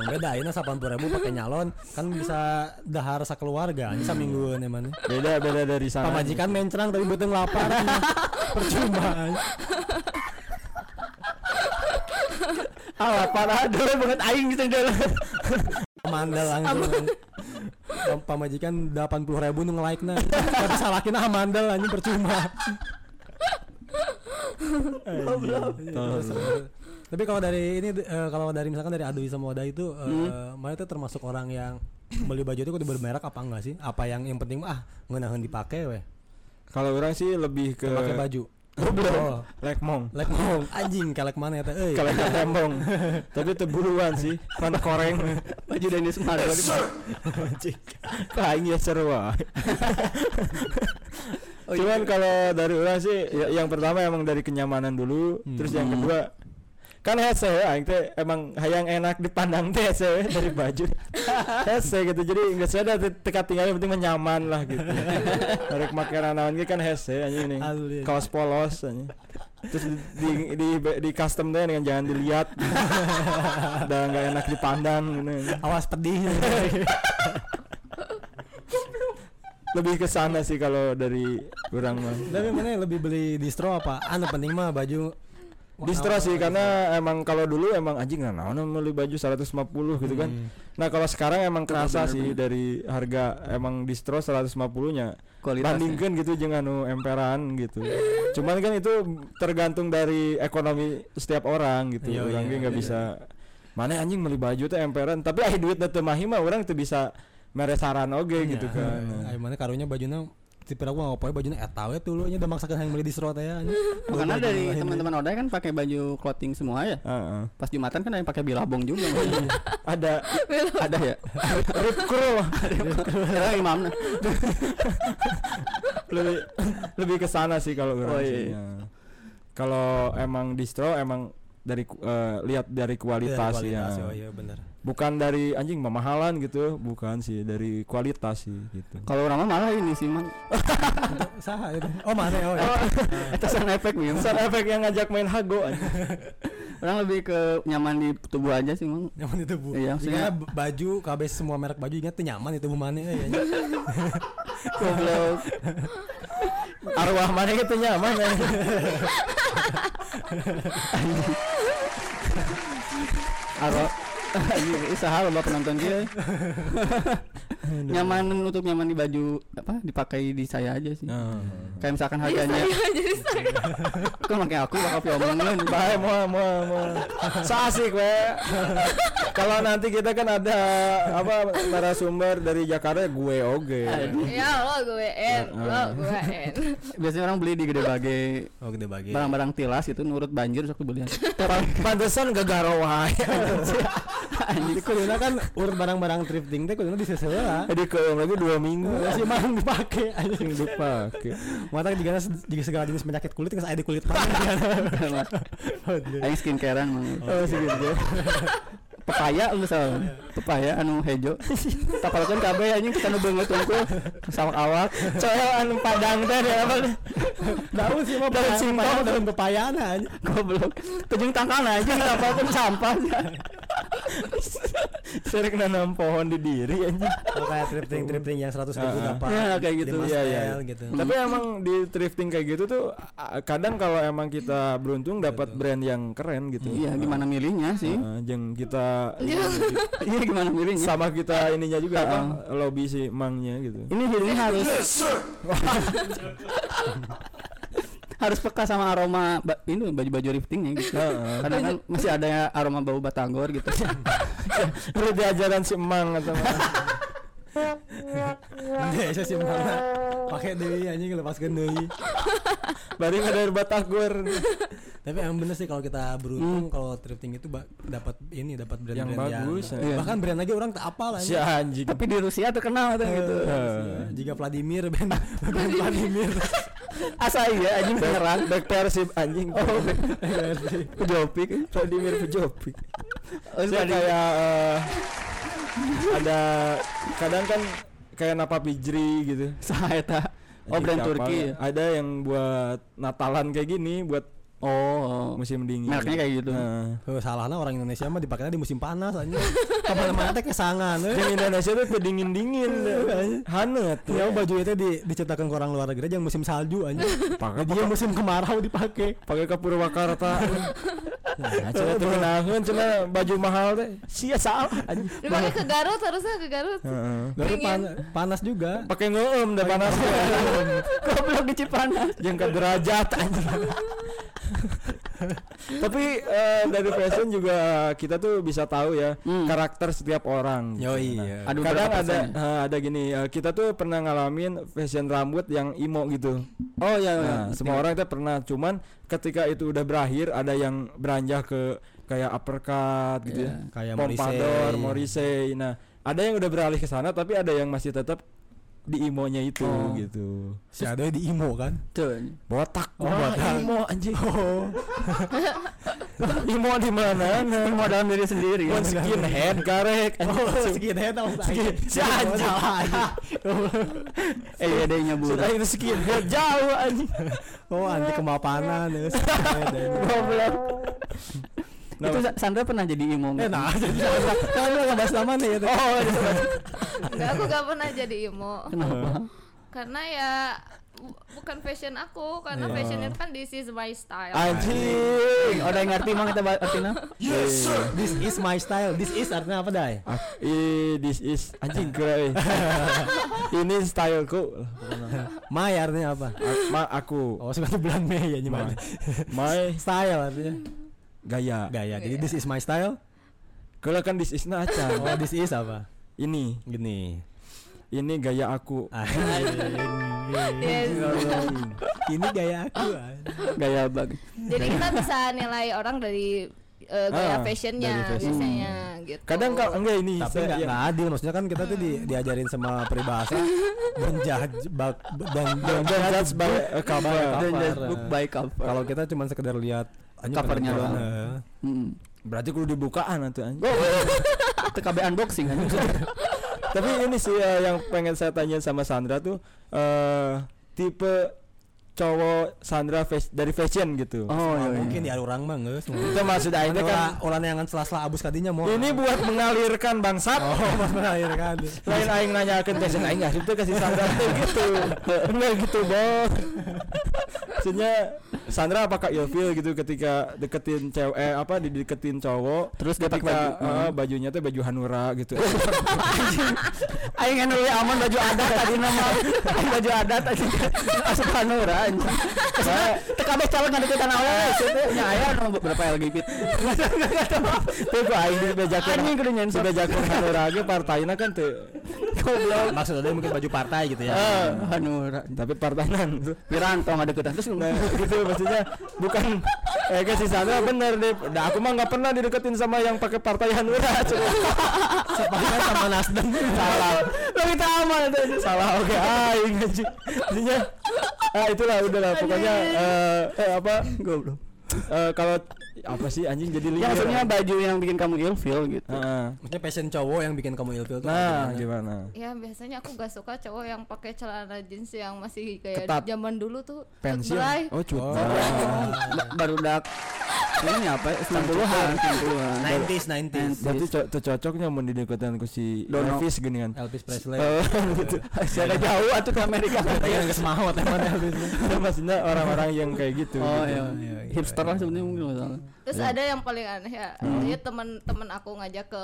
beda ini 80 ribu pakai nyalon kan bisa dahar sakeluarga ini samingguan emang. Beda beda dari sana. Pamajikan mencrang tapi beuteung lapar. *laughs* Percuma. Ah, parah dulu banget aing gitu dulu. Mandal langsung. Pam- Pamajikan 80 ribu nu nge-like na Tapi salakin mandal anjing percuma Terus, Tapi kalau dari ini eh, kalau dari misalkan dari Adui Semoda itu eh mana itu termasuk orang yang beli baju itu kudu bermerek apa enggak sih? Apa yang yang penting mah ah ngeunaheun dipakai weh. Kalau orang sih lebih ke Pakai baju. Goblok. Oh, Lekmong. mau anjing kelek mana ya teh euy. Kalau tembong. Tapi teburuan sih. Kan koreng. Baju Dennis Margo di Anjing. Kain ya seru wae. Oh, Cuman iya. kalau dari orang sih ya, yang pertama emang dari kenyamanan dulu, terus yang Hmm. kedua kan hese ya, aing teh emang hayang enak dipandang teh hese dari baju. *laughs* Hese gitu jadi nggak ada teka tinggal yang penting mah nyaman lah gitu. *laughs* Dari makanan naon kan hese anjing ini. Kaos polos anjing. Terus di di, di, di custom teh dengan jangan dilihat. *laughs* Dan nggak enak dipandang gitu. Awas pedih. lebih ke sana sih kalau dari orang mah. Tapi mana lebih beli distro apa? Anu penting mah baju Distro sih karena emang kalau dulu emang anjing nah naon beli baju 150 gitu kan. Hmm. Nah, kalau sekarang emang kerasa bener-bener. sih dari harga emang distro 150-nya. Kualitasnya. Bandingkan gitu jangan anu emperan gitu. Cuman kan itu tergantung dari ekonomi setiap orang gitu. Iya, orang iya, nggak iya. bisa mana anjing beli baju tuh emperan, tapi ah duit teu mah orang tuh bisa meresaran oge gitu kan. Ayo mana karunya bajunya tipe aku ngapain bajunya eta we tuh lu nya udah maksakan yang beli distro teh ya. Makanya dari teman-teman Oda kan pakai baju clothing semua ya. Heeh. Pas Jumatan kan ada yang pakai bilabong juga. *laughs* Ada *laughs* ada ya. rip crew Ada imamnya. lebih lebih ke sana sih kalau Oh, sih. iya. Ya. Kalau emang distro emang dari eh, lihat dari kualitas, Dari ya. oh iya benar Bukan dari anjing memahalan gitu, bukan sih dari kualitas sih gitu. Kalau orang mah malah ini sih mang *laughs* saha itu oh mana oh ya. *laughs* itu sound efek nih. Sound effect yang ngajak main hago anjing. *laughs* Orang lebih ke nyaman di tubuh aja sih mang. nyaman itu bu Iya, maksudnya- baju KB semua merek baju ingat tuh nyaman itu bu mana ya Goblok. Arwah mana gitu nyaman anjing. Aro Anjing, usaha lo penonton nyaman untuk nyaman di baju apa dipakai di saya aja sih. Nah. Kayak misalkan harganya jadi saya *laughs* kan pakai aku bakal piomongin Baik, mau mau mau. Asik we. Kalau nanti kita kan ada apa narasumber dari Jakarta gue oge. ya lo gue N lo gue N Biasanya orang beli di Gede Bage oh gede bagi barang-barang tilas itu nurut banjir sok dibelian. Pantesan gak garo wae. *laughs* Jadi kuduna kan urut barang-barang thrifting teh kuduna disesela. Jadi kalau lagi dua minggu Si mang dipake anjing dipake. Mata juga juga segala jenis penyakit kulit nggak ada kulit mana. *laughs* Aing skincarean mang. Oh segitu. Pepaya salah. Pepaya anu hejo. *laughs* Tapalkeun kabeh anjing kita nu beungeut unggul sawak awak. Soalnya *laughs* anu padang teh ada apa? Daun sih mah daun singkong daun pepayana aja. Goblok. Tujung tangkana anjing tapalkeun sampah. *laughs* Sering nanam pohon di diri anjing. Oh kayak thrifting thrifting yang 100 ribu Ah. dapat. *laughs* Ya, kayak gitu. Iya, iya. setel gitu. Tapi emang di thrifting kayak gitu tuh kadang kalau emang kita beruntung dapat brand yang keren gitu. Iya, gimana milihnya sih? Heeh, jeung kita *laughs* Iya, gimana milihnya? sama kita ininya juga apa lobby si mangnya gitu. Ini ini harus harus peka sama aroma ba- ini baju-baju liftingnya gitu. Kadang kan masih ada aroma bau batagor gitu. *laughs* Lu diajaran si emang atau Desa sih mana pakai deui anjing lepaskeun deui. *laughs* bari dari batagor. Tapi emang bener sih kalau kita beruntung kalau thrifting itu dapat ini dapat brand-brand Yang bagus, yang, ya. bahkan brand aja orang tak apal Si anjing. Tapi di Rusia terkenal tuh gitu. Heeh. Jika Vladimir band *laughs* Vladimir. Asa iya anjing beneran. Back Persib anjing. Oh, *laughs* Pejopik. Vladimir Pejopik. Oh, kayak eh, ada kadang kan kayak Napa Pijri gitu. Saha eta? Oh, brand? Turki. ya? Ada yang buat Natalan kayak gini buat Oh. musim dingin. Mereknya kayak gitu. Nah. Oh, salahnya orang Indonesia mah dipakainya di musim panas aja. Kapan mana teh kesangan we. Yang Indonesia tuh dingin dingin, *laughs* hanet. Ya baju itu di, diciptakan ke orang luar negeri aja yang musim salju aja. Pakai Dia musim kemarau dipakai. pakai ke Purwakarta. *laughs* Nah, cina ngenaheun cina baju mahal teh. Sia salah dipakai ke Garut harusnya ke Garut Heeh. Lalu Dingin. pan- panas juga. Pakai ngeum deh panas. *laughs* Goblok di Cipanas. Jeung ke derajat anjing. *laughs* Tapi eh, dari fashion juga kita tuh bisa tahu ya Hmm. karakter setiap orang. Yo Nah, iya. Ada kadang beberapa ada eh, ada gini eh, kita tuh pernah ngalamin fashion rambut yang emo gitu. Oh iya, iya. Nah, semua orang itu pernah cuman ketika itu udah berakhir ada yang beranjak ke kayak uppercut gitu Iya. ya. Kayak Pompadour, Morrissey. Morrissey. Nah, ada yang udah beralih ke sana tapi ada yang masih tetap di imonya itu Oh. gitu. Si ada di Imo kan. Tuh. Botak. Oh, Wah, botak. Imo anjing. Oh. *laughs* imo di mana? Imo dalam diri sendiri. Mau skinhead karek. Oh, skinhead apa Skin- anjing. Eh, iya deh nyebut. Sudah itu skinhead jauh anjing. Oh, anti kemapanan ya. skinhead, ya. Goblok. Nah, Itu Sa- Sandra pernah jadi imo Eh nggak? nah, *laughs* jadi kan lu ngebahas lama nih itu. Oh, iya. enggak aku gak pernah jadi emo Kenapa? karena ya bu- bukan fashion aku karena Iya. fashion itu kan this is my style anjing. Udah yang ngerti emang kita artinya? This is my style. This is artinya apa, Dai? Ak- i- this is anjing kira eh. *laughs* Ini styleku. My artinya apa? A- Ma aku. Oh, sepatu bulan Mei ya nyemak. My Style artinya gaya. gaya. Jadi this is my style. Kalau kan this is na acan. Oh, this is apa? Ini, Gini. ini gaya aku. Ah, Yes. Ini gaya aku. Gaya bagus. jadi kita bisa nilai orang dari eh, gaya Ah, fashionnya fashion. biasanya gitu Kadang kalau enggak ini Tapi saya- nggak ya, nggak adil. Maksudnya kan kita tuh di, diajarin sama peribahasa don't judge bak- dan don't judge by cover. Dan. Kalau kita cuma sekedar lihat covernya doang. Heeh. Hmm. Berarti kudu dibukaan atuh anjing. *laughs* TKB unboxing kan. Tapi ini sih eh, yang pengen saya tanya sama Sandra tuh eh tipe cowok Sandra fas- dari fashion gitu. Oh Ah, iya. mungkin ya orang mah geus. Itu maksud aing teh kan ulah yang sela-sela abus kadinya mau. ini buat mengalirkan bangsat. oh, mas melahirkan. Lain aing nanyakeun fashion aing nggak itu kasih Sandra teh gitu. *laughs* Enggak gitu, Bos. Maksudnya Sandra apakah ilfeel gitu ketika deketin cewek eh, apa dideketin cowok Terus dia pakai ketika baju. eh, bajunya tuh baju Hanura gitu. *laughs* Aing anu aman baju adat tadi nama. Baju adat tadi. Asup Hanura anjing. TKB calon ngadeketan awal situ nya aya anu beberapa LGBT. *laughs* Tuh kok aing dibejakeun. Anjing kudu nyensor. Dibejakeun Hanura ge partainya kan tuh. Goblok. Maksudnya mungkin baju partai gitu ya. Eh, Hanura. Tapi partainan tuh. Wiranto ngadeketan terus gitu maksudnya bukan eh ke si Sandra bener deh. Nah, aku mah nggak pernah dideketin sama yang pakai partai Hanura. Sepakat sama Nasdem. salah. Lebih aman itu. Salah oke. Aing anjing. Maksudnya ah itulah udahlah pokoknya eh, eh apa goblok. eh, kalau apa sih anjing jadi Ya liar. maksudnya baju yang bikin kamu ilfeel gitu. Heeh. Maksudnya passion cowok yang bikin kamu ilfeel tuh. Nah, gimana? gimana? Ya biasanya aku gak suka cowok yang pakai celana jeans yang masih kayak Ketat. zaman dulu tuh Pensil. cutbray. Oh, cut. Oh. Ba- baru dak ini apa 90-an 90-an 90s 90s. Berarti co- cocoknya mau dideketin ku si Dono. Elvis gini kan. Elvis Presley. Eh, *laughs* gitu. saya jauh atuh ke Amerika Iya geus mau teman Elvis. Ya, maksudnya orang-orang yang kayak gitu. oh gitu. iya, iya. hipster lah sebenarnya mungkin masalah Terus ada yang paling aneh ya, dia teman-teman aku ngajak ke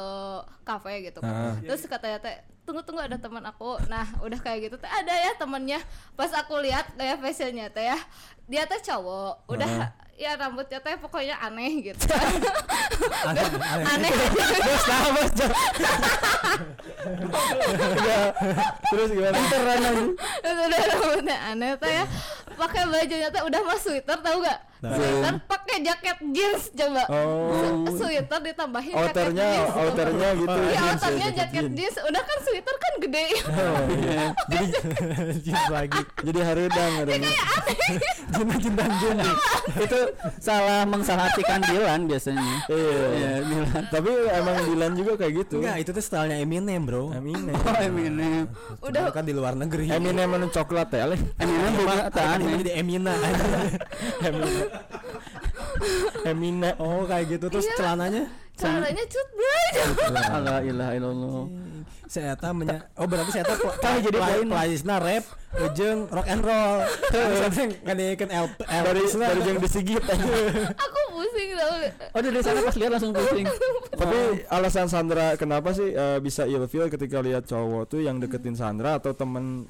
kafe gitu Ah. kan. Terus katanya teh tunggu tunggu ada teman aku. Nah, udah kayak gitu teh ada ya temannya. Pas aku lihat kayak fashionnya teh ya, dia teh cowok. Udah ya rambutnya teh pokoknya aneh gitu. *laughs* Aneh, aneh. aneh. Bos, nah, bos. Jok. Ya, Terus gimana? udah rambutnya aneh teh ya. Pakai bajunya teh udah mas sweater tahu gak? Tahu. Sweater pakai jaket jeans coba. Oh. Sweater ditambahin jaket Outernya, jeans. outernya gitu. Iya, jeans ya, outernya jaket jeans. jeans. Udah kan sweater kan gede. Oh, iya. *laughs* Jadi *laughs* Jeans lagi. jadi harudang ada. Cinta cinta *laughs* itu salah mengsalah-artikan Dilan biasanya Iya. iya Dilan Tapi emang Dilan juga kayak gitu. Enggak, itu tuh stylenya Eminem, Bro. Eminem. oh Eminem Udah kan di luar negeri. Eminem anu coklat ya. Eminem bukan Kan aneh ini di Emina. Eminem. *laughs* Eminem. *laughs* oh, kayak gitu terus Iya. celananya caranya cut bray. Allah *laughs* ilaha illallah. Saya eta menya oh berarti saya eta Tah, jadi poin. pelaisna rap jeung rock and roll. Saya teh ngadekeun L Dari dari yang disigit. Aja. *laughs* Aku pusing tau. oh dari sana pas lihat langsung pusing. Tapi alasan Sandra kenapa sih eh, bisa ilfeel ketika lihat cowok tuh yang deketin Sandra atau temen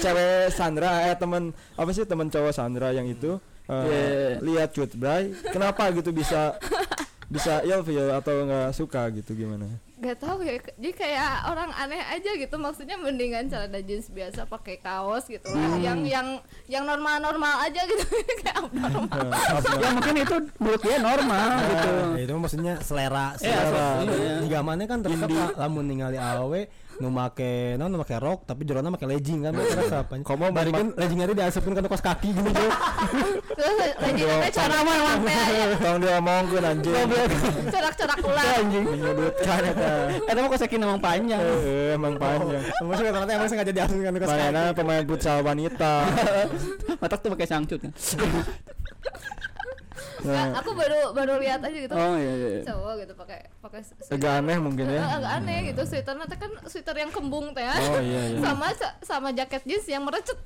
cewek Sandra? Eh temen apa sih temen cowok Sandra yang itu eh, Yeah. lihat cut bray kenapa gitu bisa bisa ilfeel atau nggak suka gitu gimana? Gak tahu ya. Jadi kayak orang aneh aja gitu. Maksudnya mendingan celana jeans biasa pakai kaos gitu lah. Yang yang yang normal-normal aja gitu. *laughs* kayak *laughs* abnormal. ya mungkin itu menurut dia normal gitu Ya, itu maksudnya selera Iya, selera iya. jika mana kan tetep la- lamun ningali awewe nu make non nu make rok tapi jerona make legging kan terus apa Komo bari kan leggingnya teh diasupkeun ka kos kaki gitu Terus lagi cara mah emang teh aya Tolong dia ngomongkeun anjing. corak-corak ular. anjing Menyudutkan eta. Eta mah kosekin emang panjang Eh, emang panjang. maksudnya kata emang sengaja diasupkeun ka kos kaki Mainan pemain futsal wanita. *laughs* Matak tuh pakai sangcut kan *laughs* Nggak, aku baru baru lihat aja gitu. oh iya iya iya. Cowok gitu pakai pakai sweater. Agak aneh mungkin ya. agak aneh gitu sweaternya teh kan sweater yang kembung teh ya. Oh iya iya. sama sama jaket jeans yang merecet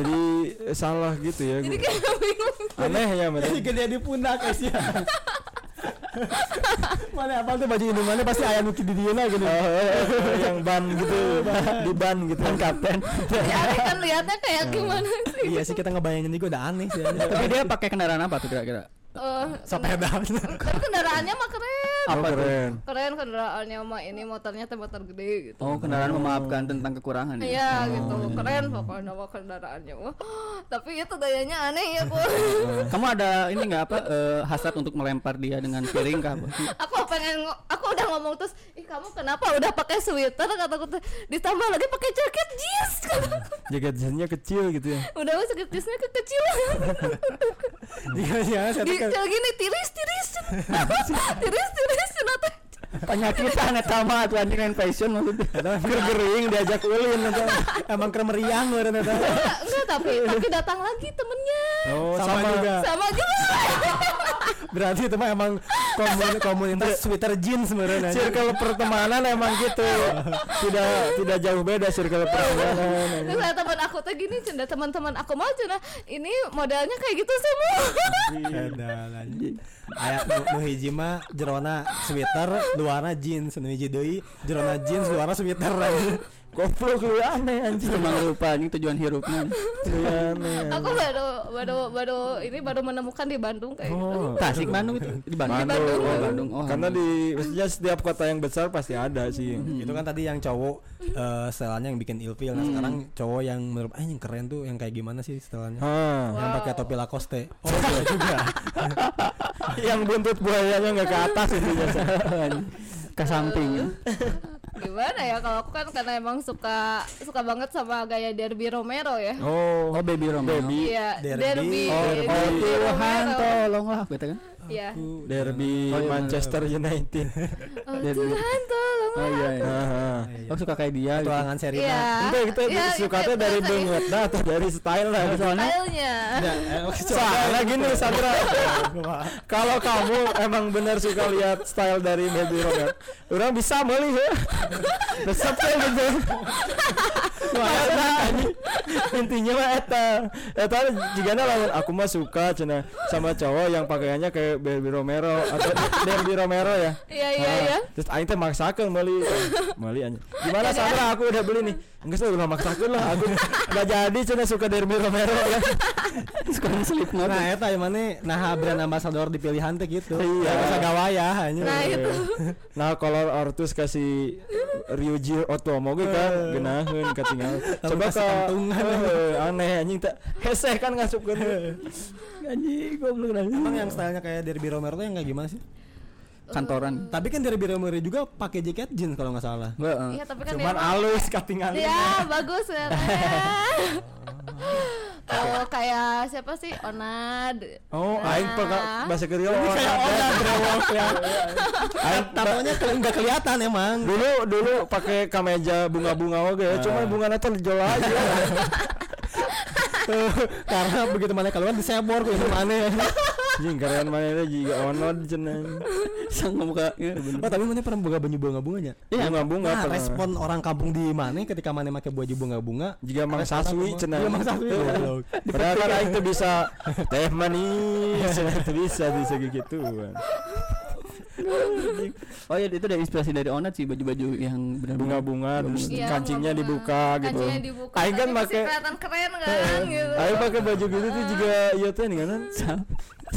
Jadi eh, salah gitu ya. jadi kayak bingung Aneh ya berarti. gede di pundak guys ya *laughs* *laughs* mana apa tuh baju ini mana pasti ayam nuki di dia gitu Oh, oh, oh, yang ban gitu, *laughs* di ban gitu. Ban kapten. ya kan lihatnya kayak gimana sih iya sih kita ngebayangin juga udah aneh sih tapi dia pakai kendaraan apa tuh kira-kira Eh, sepeda *laughs* tapi kendaraannya mah keren Apa keren? keren kendaraannya mah ini motornya teh motor gede gitu oh kendaraan memaafkan tentang kekurangan ya Iya gitu, keren pokoknya mah kendaraannya mah. Tapi itu gayanya aneh ya, Bu. *laughs* kamu ada ini nggak apa eh, hasrat untuk melempar dia dengan piring apa? *laughs* Aku pengen aku udah ngomong terus ih kamu kenapa udah pakai sweater kataku tuh ditambah lagi pakai jaket jeans kataku. jaket jeansnya kecil gitu ya udah mas jaket jeansnya kekecilan Dia jalan gini *laughs* tiris tiris tiris tiris cenah teh. Penyakitan eta mah tuh anjing lain fashion maksudnya gergering diajak ulin emang kremeriang meureun eta. enggak enggak tapi tapi datang lagi temennya oh Sama sama, juga. sama juga Berarti itu mah emang komun komunitas sweater jeans aja. circle pertemanan emang gitu tidak tidak jauh beda circle pertemanan terus ada teman aku tuh gini cenda teman-teman aku mau cina ini modelnya kayak gitu semua Edan anjing. Aya nu, nu hiji mah jerona sweater, luarna jeans, nu hiji deui jerona jeans, luarna sweater. goblok lu aneh anjing emang rupa anjing tujuan hirupnya aneh aku baru baru baru ini baru menemukan di Bandung kayak gitu oh Tasik Bandung itu di Bandung Bandung. oh Bandung oh karena di maksudnya setiap kota yang besar pasti ada sih Itu kan tadi yang cowok eh setelannya yang bikin ilfil. Nah, sekarang cowok yang menurut ah yang keren tuh yang kayak gimana sih setelannya? Hah. Yang pakai topi Lacoste. Oh, iya *laughs* juga. *laughs* yang buntut buayanya nggak ke atas itu biasa. *laughs* Ke samping. *laughs* Gimana ya kalau aku kan karena emang suka suka banget sama gaya Derby Romero ya. Oh. Oh baby Romeo Baby. iya Derby. Derby. Oh, Derby oh Tuhan Romero. tolonglah gitu kan? derby Oh, iya, Manchester United *laughs* oh, Derby. Tuhan tolong oh iya iya Haha. oh suka kayak dia gitu. Petualangan Serina. iya Itu kita Iya, suka tuh dari dah atau dari style lah. soalnya stylenya Ya, *laughs* eh, Soalnya gini Sandra, kalau kamu emang bener suka lihat style dari Baby Robert, orang bisa beli ya. Resep ya gitu. Karena intinya mah eta, eta jika lawan aku mah suka cina sama cowok yang pakaiannya kayak Baby Romero atau *laughs* Derby Romero ya. iya iya Ah, iya Terus aing teh maksakeun beli. Beli aja. Gimana Sandra aku udah beli nih. Enggak sih udah maksakeun lah aku. Enggak jadi cina suka Derby Romero ya. *laughs* suka Slipknot Nah, eta yang mana nah brand ambassador di pilihan teh gitu. Iya. Ya, bisa gawaya hanya. nah itu *laughs* Nah, kolor Ortus kasih Ryuji Otomo ge kan geunaheun katinggal. Coba ka kantungan. Heuh, aneh anjing teh heseh kan ngasupkeun. Anjing goblok dah. Emang yang stylenya kayak Derby Romero tuh yang kayak gimana sih? kantoran Tapi kan Derby Romero juga pakai jaket jeans kalau nggak salah. Enggak, eh. iya tapi kan Cuman emang- alus katingal. Ya bagus ya. Kalau *laughs* kayak siapa sih Onad? Oh, Nah. aing peka bahasa Korea. Kayak orang brewok ya. Aing Tatonya ke- nggak kelihatan emang. dulu dulu pakai kameja bunga-bunga oke Ah. cuma bunga nanti jual aja *laughs* *laughs* Karena begitu mana keluar disebor gitu mana. anjing keren mana itu juga onod cenah sang muka ya bener Oh, tapi mana pernah bunga bunga bunga bunganya? bunga-bunga Nah, pernah. respon orang kampung di mana ketika mana pakai baju bunga-bunga jika mang saswi cenah Iya, Mang Saswi. goblok. Padahal kan tuh bisa *laughs* teh manis, *laughs* teu bisa bisa gitu. Oh iya itu dari inspirasi dari Onat sih baju-baju yang benar Bunga-bunga terus Iya, kancingnya bunga-bunga. dibuka gitu. Kancingnya dibuka. Aing kan pakai kelihatan keren kan gitu. Aing pakai baju gitu tuh juga iya tuh nih kan.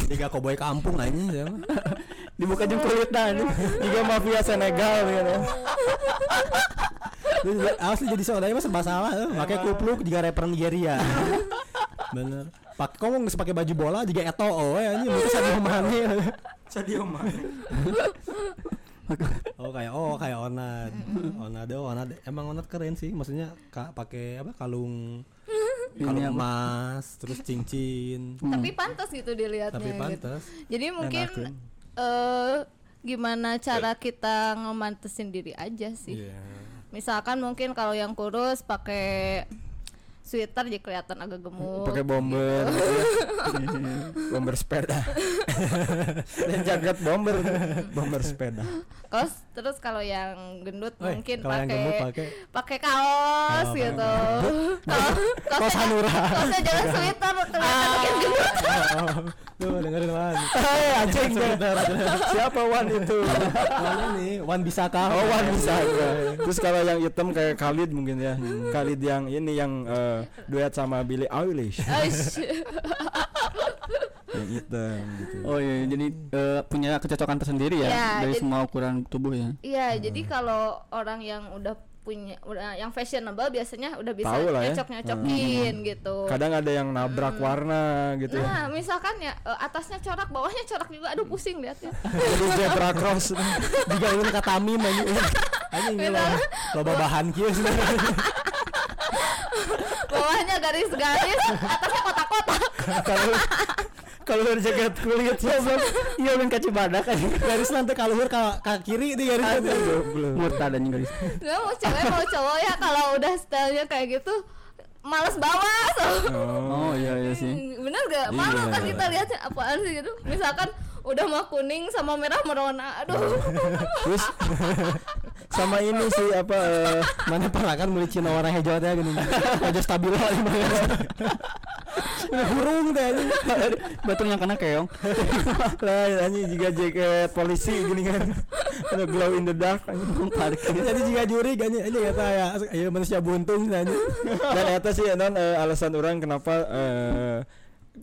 Tiga koboi kampung aja ya. dibuka jeung kulit dah anjing. Juga mafia Senegal gitu. Terus juga- Asli jadi saudara mah serba salah tuh. Pakai kupluk juga rapper Nigeria. Bener. Pakai kamu nggak pakai baju bola juga eto oh ya ini mungkin sadio mane. Sadio Mane. Oh kayak oh kayak Onad. Onad oh Onad emang Onad keren sih maksudnya ka, pakai apa kalung *laughs* kalung emas terus cincin. *laughs* Tapi pantas gitu dilihatnya Tapi gitu. pantas. Jadi mungkin eh gimana cara kita ngemantesin diri aja sih. Iya. Misalkan mungkin kalau yang kurus pakai sweater jadi kelihatan agak gemuk. Pakai bomber. gitu ya. *laughs* bomber sepeda. Dan jaket bomber. Bomber sepeda. Kaos terus kalau yang gendut mungkin pakai pakai kaos Oh, gitu. Kaos Kaos Hanura. Kaosnya jangan sweater kelihatan makin gendut. Oh, *laughs* tuh dengerin Wan. *laughs* Hei anjing tuh. Siapa Wan itu? Wan ini Wan bisa kah? Oh Wan bisa. Terus kalau yang hitam kayak Khalid mungkin ya. Khalid yang ini yang eh, duet sama Billie Eilish. *laughs* Yang hitam gitu. oh iya jadi eh, punya kecocokan tersendiri ya Ya, dari jadi- semua ukuran tubuh ya? Iya, jadi kalau orang yang udah punya udah yang fashionable biasanya udah bisa Tahu lah ya. nyocok nyocokin gitu. Kadang ada yang nabrak warna gitu. Ya nah misalkan ya eh, atasnya corak bawahnya corak juga. Aduh pusing liatnya. Jadi zebra cross Jika *laughs* ulun kata mim anjing. Anjing Bener. loba, bahan kieu *laughs* bawahnya garis-garis atasnya kotak-kotak kalau kalau berjaket kulit ya Bang. iya ulun ka Cibadak kan Garis nanti kaluhur ka, ka kiri di garis nanti. murtad anjing garis. Nggak mau cewek mau cowok ya. Kalau udah stylenya kayak gitu males bawa so. oh iya iya sih. Bener gak malu Iya. kan kita lihatnya apaan sih gitu? Misalkan udah mau kuning sama merah merona aduh. Terus *laughs* sama ini sih apa eh, Mana pernah kan beli Cina warna hijau teh gini. Aja stabilo di mana. Burung teh betul yang kena keong lah anjing juga jaket polisi gini kan ada glow in the dark anjing. Parkir. Jadi jika juri kan anjing kata ya ayo manusia buntung dan eta sih non eh, alasan orang kenapa eh,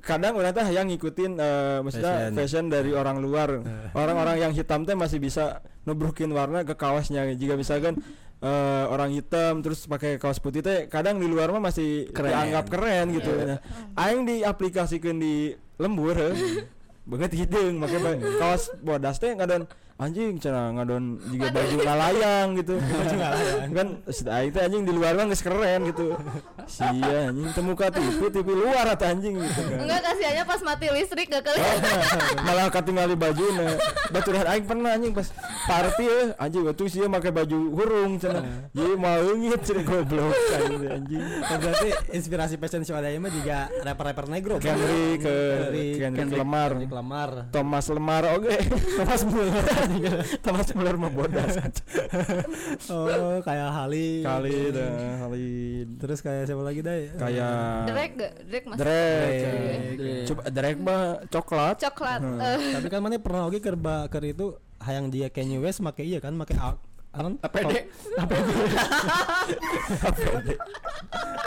kadang orang teh yang ngikutin eh, maksudnya Fashion. fashion. dari orang luar orang-orang yang hitam teh masih bisa nubrukin warna ke kaosnya jika misalkan eh, orang hitam terus pakai kaos putih teh kadang di luar mah masih Keren. dianggap keren gitu nah, aing diaplikasikan di lembur *laughs* heuh. banget hidung make ba- kaos bodas teh ngadon anjing cenah ngadon juga baju ngalayang gitu. *laughs* Baju ngalayang kan aing teh anjing di luar mah geus keren gitu. Sia anjing temuka TV TV luar atau anjing gitu kan. Enggak kasihannya pas mati listrik gak kelihatan. *laughs* Malah katingali baju nah baturan aing pernah anjing pas party eh anjing waktu sih make baju hurung cenah jadi mau ngit cenah goblok anjing anjing. Kan berarti inspirasi fashion show ada mah juga rapper-rapper negro. Henry ke Lemar Henry Lemar. Thomas Lemar oke. *laughs* Thomas Muller Thomas Muller mah bodas Oh, kayak Hali. kali dah kali Terus kayak siapa lagi dah? kayak Drake gak Drake masih Drake. Drake. coba Drake mah coklat. Coklat. Hmm. eh, Tapi kan mana pernah oke kerba ker itu hayang dia Kanye West make iya kan make a- anon APD *laughs*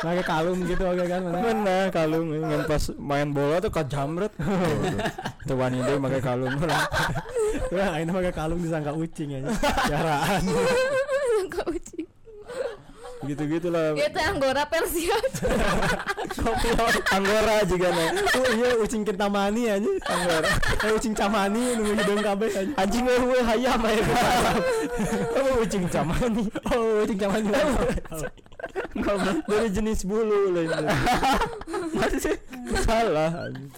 make kalung gitu oke kan mana? mana kalung ngan pas main bola tuh kajamret *laughs* tuh wanita pakai kalung Wah, ini make kalung disangka ucing *laughs* aja. Jaraan. Gitu gitulah itu anggora Persia *laughs* anggora juga nih Oh iya ucing kentamani aja. Anggora. Eh ucing camani nunggu hidung kabeh aja. anjing gue hayam aja kamu ucing camani Oh ucing camani. dari jenis bulu lain masih salah anjing.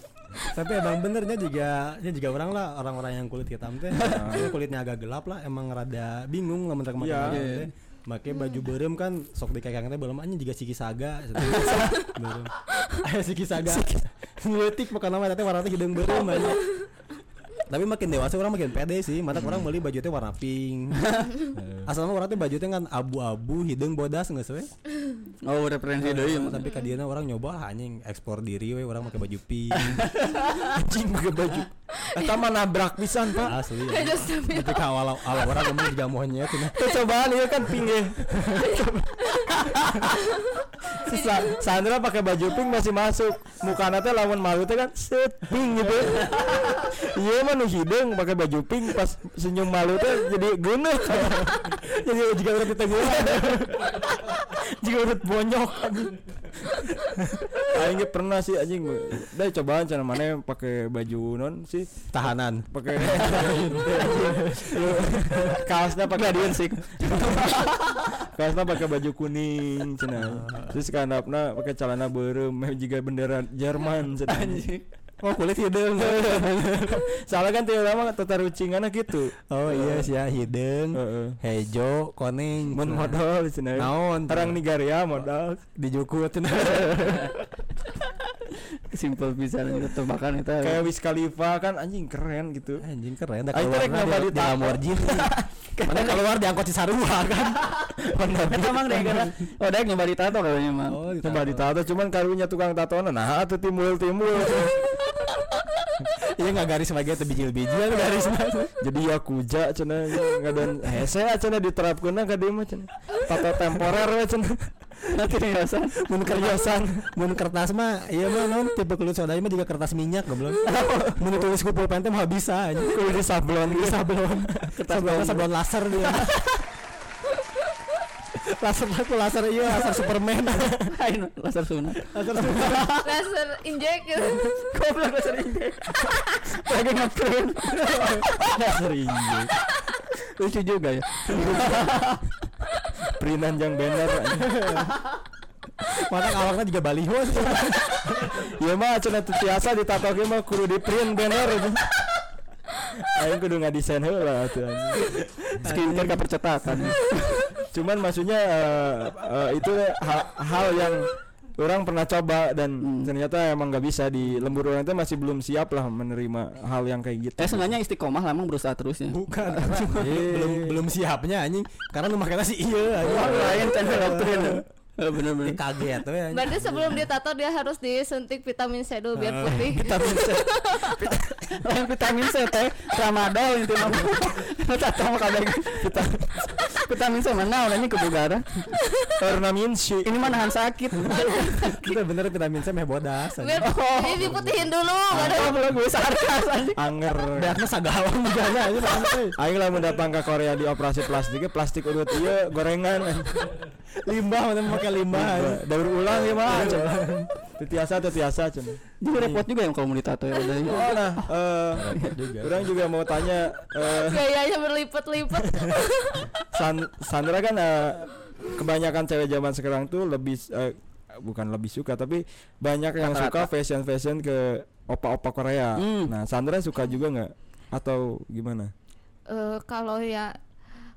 Tapi emang benernya juga nya juga orang lah orang-orang yang kulit hitam teh. *laughs* Kulitnya agak gelap lah emang rada bingung lamun rek make Baju teh. Make baju berem kan sok dikekang teh belum anjing juga siki saga. *laughs* Berem. Aya siki saga. *laughs* Ngeutik makan nama teh warna hidung berem aja. Tapi makin dewasa orang makin pede sih. Mata orang beli baju teh warna pink. *laughs* Asalnya orang teh baju teh kan abu-abu, hidung bodas nggak sih? oh referensi deui Tapi kadiana orang nyoba anjing ekspor diri we orang pakai baju pink. anjing pakai baju Eta mah nabrak pisan pak. Asli. Stamina. Ketika awal awal orang ngomong juga monyet cenah. cobaan ya kan pink ya. Sa Sandra pakai baju pink masih masuk. Mukana teh lawan malu teh kan set pink gitu. Iya mah nu hidung pakai baju pink pas senyum malu teh jadi geuneuh jadi jika udah diteguran jika udah bonyok anjing *laughs* Aing pernah sih anjing. Deh cobaan cara mana pakai baju non sih. Tahanan. pakai *laughs* kaosnya pakai sih *laughs* kaosnya pakai baju kuning cina terus kanapna pakai celana berem juga bendera Jerman cina Oh kulit hidung. *laughs* soalnya kan tiap lama tatarucingan gitu. Oh iya sih ya hidung. Heeh. Hejo, koning, mun modal cina Naon, orang Nigeria modal. Dijukut. Cenah. *laughs* simpel pisan itu tebakan itu. Kayak Wiz Khalifa kan anjing keren gitu. Anjing keren. Dah Aing keluar nyoba di, di di Lamborghini. Mana keluar diangkut Cisarua kan. Eta emang deh karena oh dek nyoba ditato katanya mah. Oh, coba ditato cuman karunya tukang tatoan nah atuh timbul timbul *laughs* Iya enggak garis sebagai teu bijil-bijil garis mah. jadi ya kuja cina nggak dan hese cina diterapkan ka dia mah cina tato temporer we cina nanti riasan Mun kerjasan, mun kertas mah iya mah non tipe kulit soda mah juga kertas minyak goblok. Mun tulis ku pulpen teh mah bisa di sablon sablon. Kertas sablon sablon laser dia. Laser aku laser iya laser Superman *laughs* Ayo laser sunat. laser laser injek Goblok laser injek. *laughs* Lagi ngeprint. Laser injek. Lucu juga ya. Printan yang banner. mana awaknya juga baliho sih. Ya mah cenah teu tiasa ditatoke mah kudu di print banner itu. Aing kudu ngadesain heula atuh anjing. Skincare ke percetakan. Cuman maksudnya eh, eh, itu hal, hal yang orang pernah coba dan Hmm. ternyata emang nggak bisa di lembur orang itu masih belum siap lah menerima hal yang kayak gitu. Eh sebenarnya istiqomah lah emang berusaha terus ya. bukan karena *laughs* belum belum siapnya anjing karena lu makanya sih iya Oh, lain kan print. Eh, Bener-bener. Dia kaget tuh ya berarti sebelum ditato dia harus disuntik vitamin C dulu biar putih Vitamin C. Lain vitamin C teh tramadol itu mah. Tato mah kada vitamin. Vitamin C mana orangnya kebugaran. Ornamin si Ini mah nahan sakit. kita bener vitamin C meh bodas biar ini diputihin dulu nggak ada Oh, belum gue sarkas anger. Beakna sagawang juga aja. Aing lah datang ke Korea di operasi plastiknya plastik urut iya gorengan Limbah mana pakai limbah. daur ulang ya mah tetiasa tetiasa cenah Jadi repot juga yang kalau mau ditato ya udah. oh nah eh orang juga mau tanya eh, gayanya berlipat-lipat San- Sandra kan eh, kebanyakan cewek zaman sekarang tuh lebih bukan lebih suka tapi banyak yang suka fashion fashion ke opa-opa Korea. Hmm. Nah, Sandra suka juga nggak atau gimana? Eh, kalau ya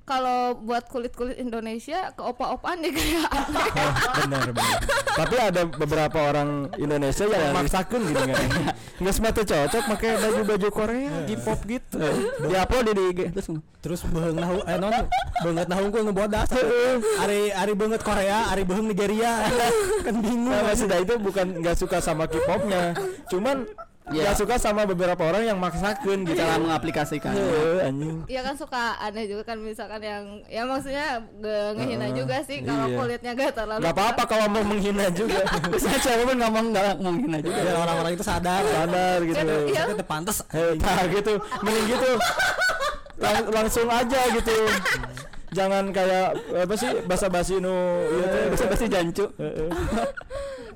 kalau buat kulit-kulit Indonesia ke opa-opaan deh kayak *laughs* benar benar. Tapi ada beberapa orang Indonesia yang maksakan gini kan. Nggak semua tuh cocok pakai baju-baju Korea, K-pop gitu. Di upload di IG terus Terus beheung nahu eh non beungeut nahu unggul ngebodas. Ari ari beungeut Korea, ari beheung Nigeria. kan bingung. Nah, maksudnya itu bukan nggak suka sama K-popnya, cuman Iya. nggak suka sama beberapa orang yang maksakan gitu. cara mengaplikasikan. Heeh, anjing. ya kan suka aneh juga kan misalkan yang ya maksudnya ge- ngehina Heeh, juga sih kalau iya. kulitnya gak terlalu Gak apa-apa kalau mau menghina juga. *laughs* Biasanya cewek pun ngomong enggak mungkin aja. Biar orang-orang itu sadar. Sadar gitu. Iya. Kita pantas. Hei, nah gitu, mending gitu. Lang- langsung aja gitu. Jangan kayak apa sih basa-basi nu iya teh. Bisa pasti jancu.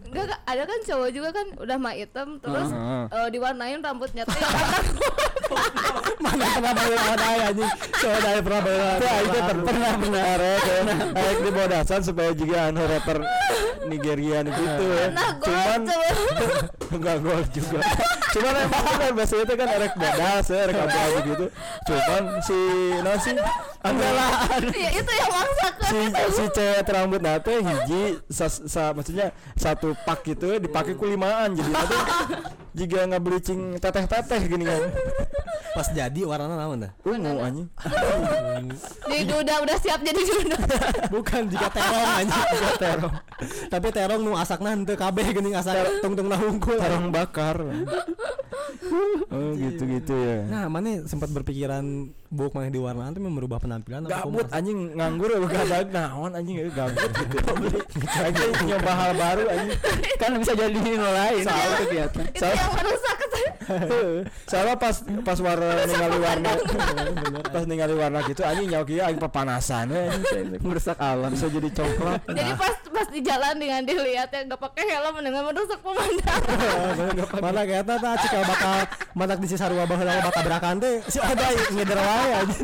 Enggak, enggak, ada kan cowok juga kan udah mah hitam terus Heeh. eh, diwarnain rambutnya warna *laughs* Mana pernah bayar ada anjing. Coba ada pernah bayar. Teh teh per- pernah benar ya kayak di bodasan supaya juga anu rapper Nigerian gitu ya. Cuman coba. *laughs* enggak gol juga. Cuman emang kan biasanya itu kan erek bodas ya, erek apa gitu. Cuman si no si Angela ya itu yang maksakan si si cewek rambut nate hiji sa, sa- maksudnya satu pak gitu dipakai kulimaan jadi nanti jika nggak bleaching teteh teteh gini kan Pas jadi warnanya naon dah? ungu anjing jadi udah udah siap jadi duda Bukan jika terong anjing. Jika terong. Tapi terong nu asakna henteu kabeh geuning asak tungtung na hungkul. terong bakar oh gitu gitu ya Nah, mana sempat berpikiran buk mana di warna itu merubah penampilan apa gabut anjing nganggur bukan *laughs* ada naon anjing gabut gitu *laughs* anjing nyoba hal baru anjing Kan bisa jadi lain Salah. kegiatan. itu yang merusak *laughs* soalnya pas pas warna ningali warna *laughs* pas ningali warna gitu anjing nyawa kia anjing pepanasan we, anjing. Merusak alam. bisa jadi coklat. Jadi pas pas di jalan dengan dilihat yang nggak pakai helm dengan merusak pemandangan. *laughs* Mana kayaknya tah? Cikal bakal matak di sarua baheula bakal berakan teh. Si Odai ngeder wae aja.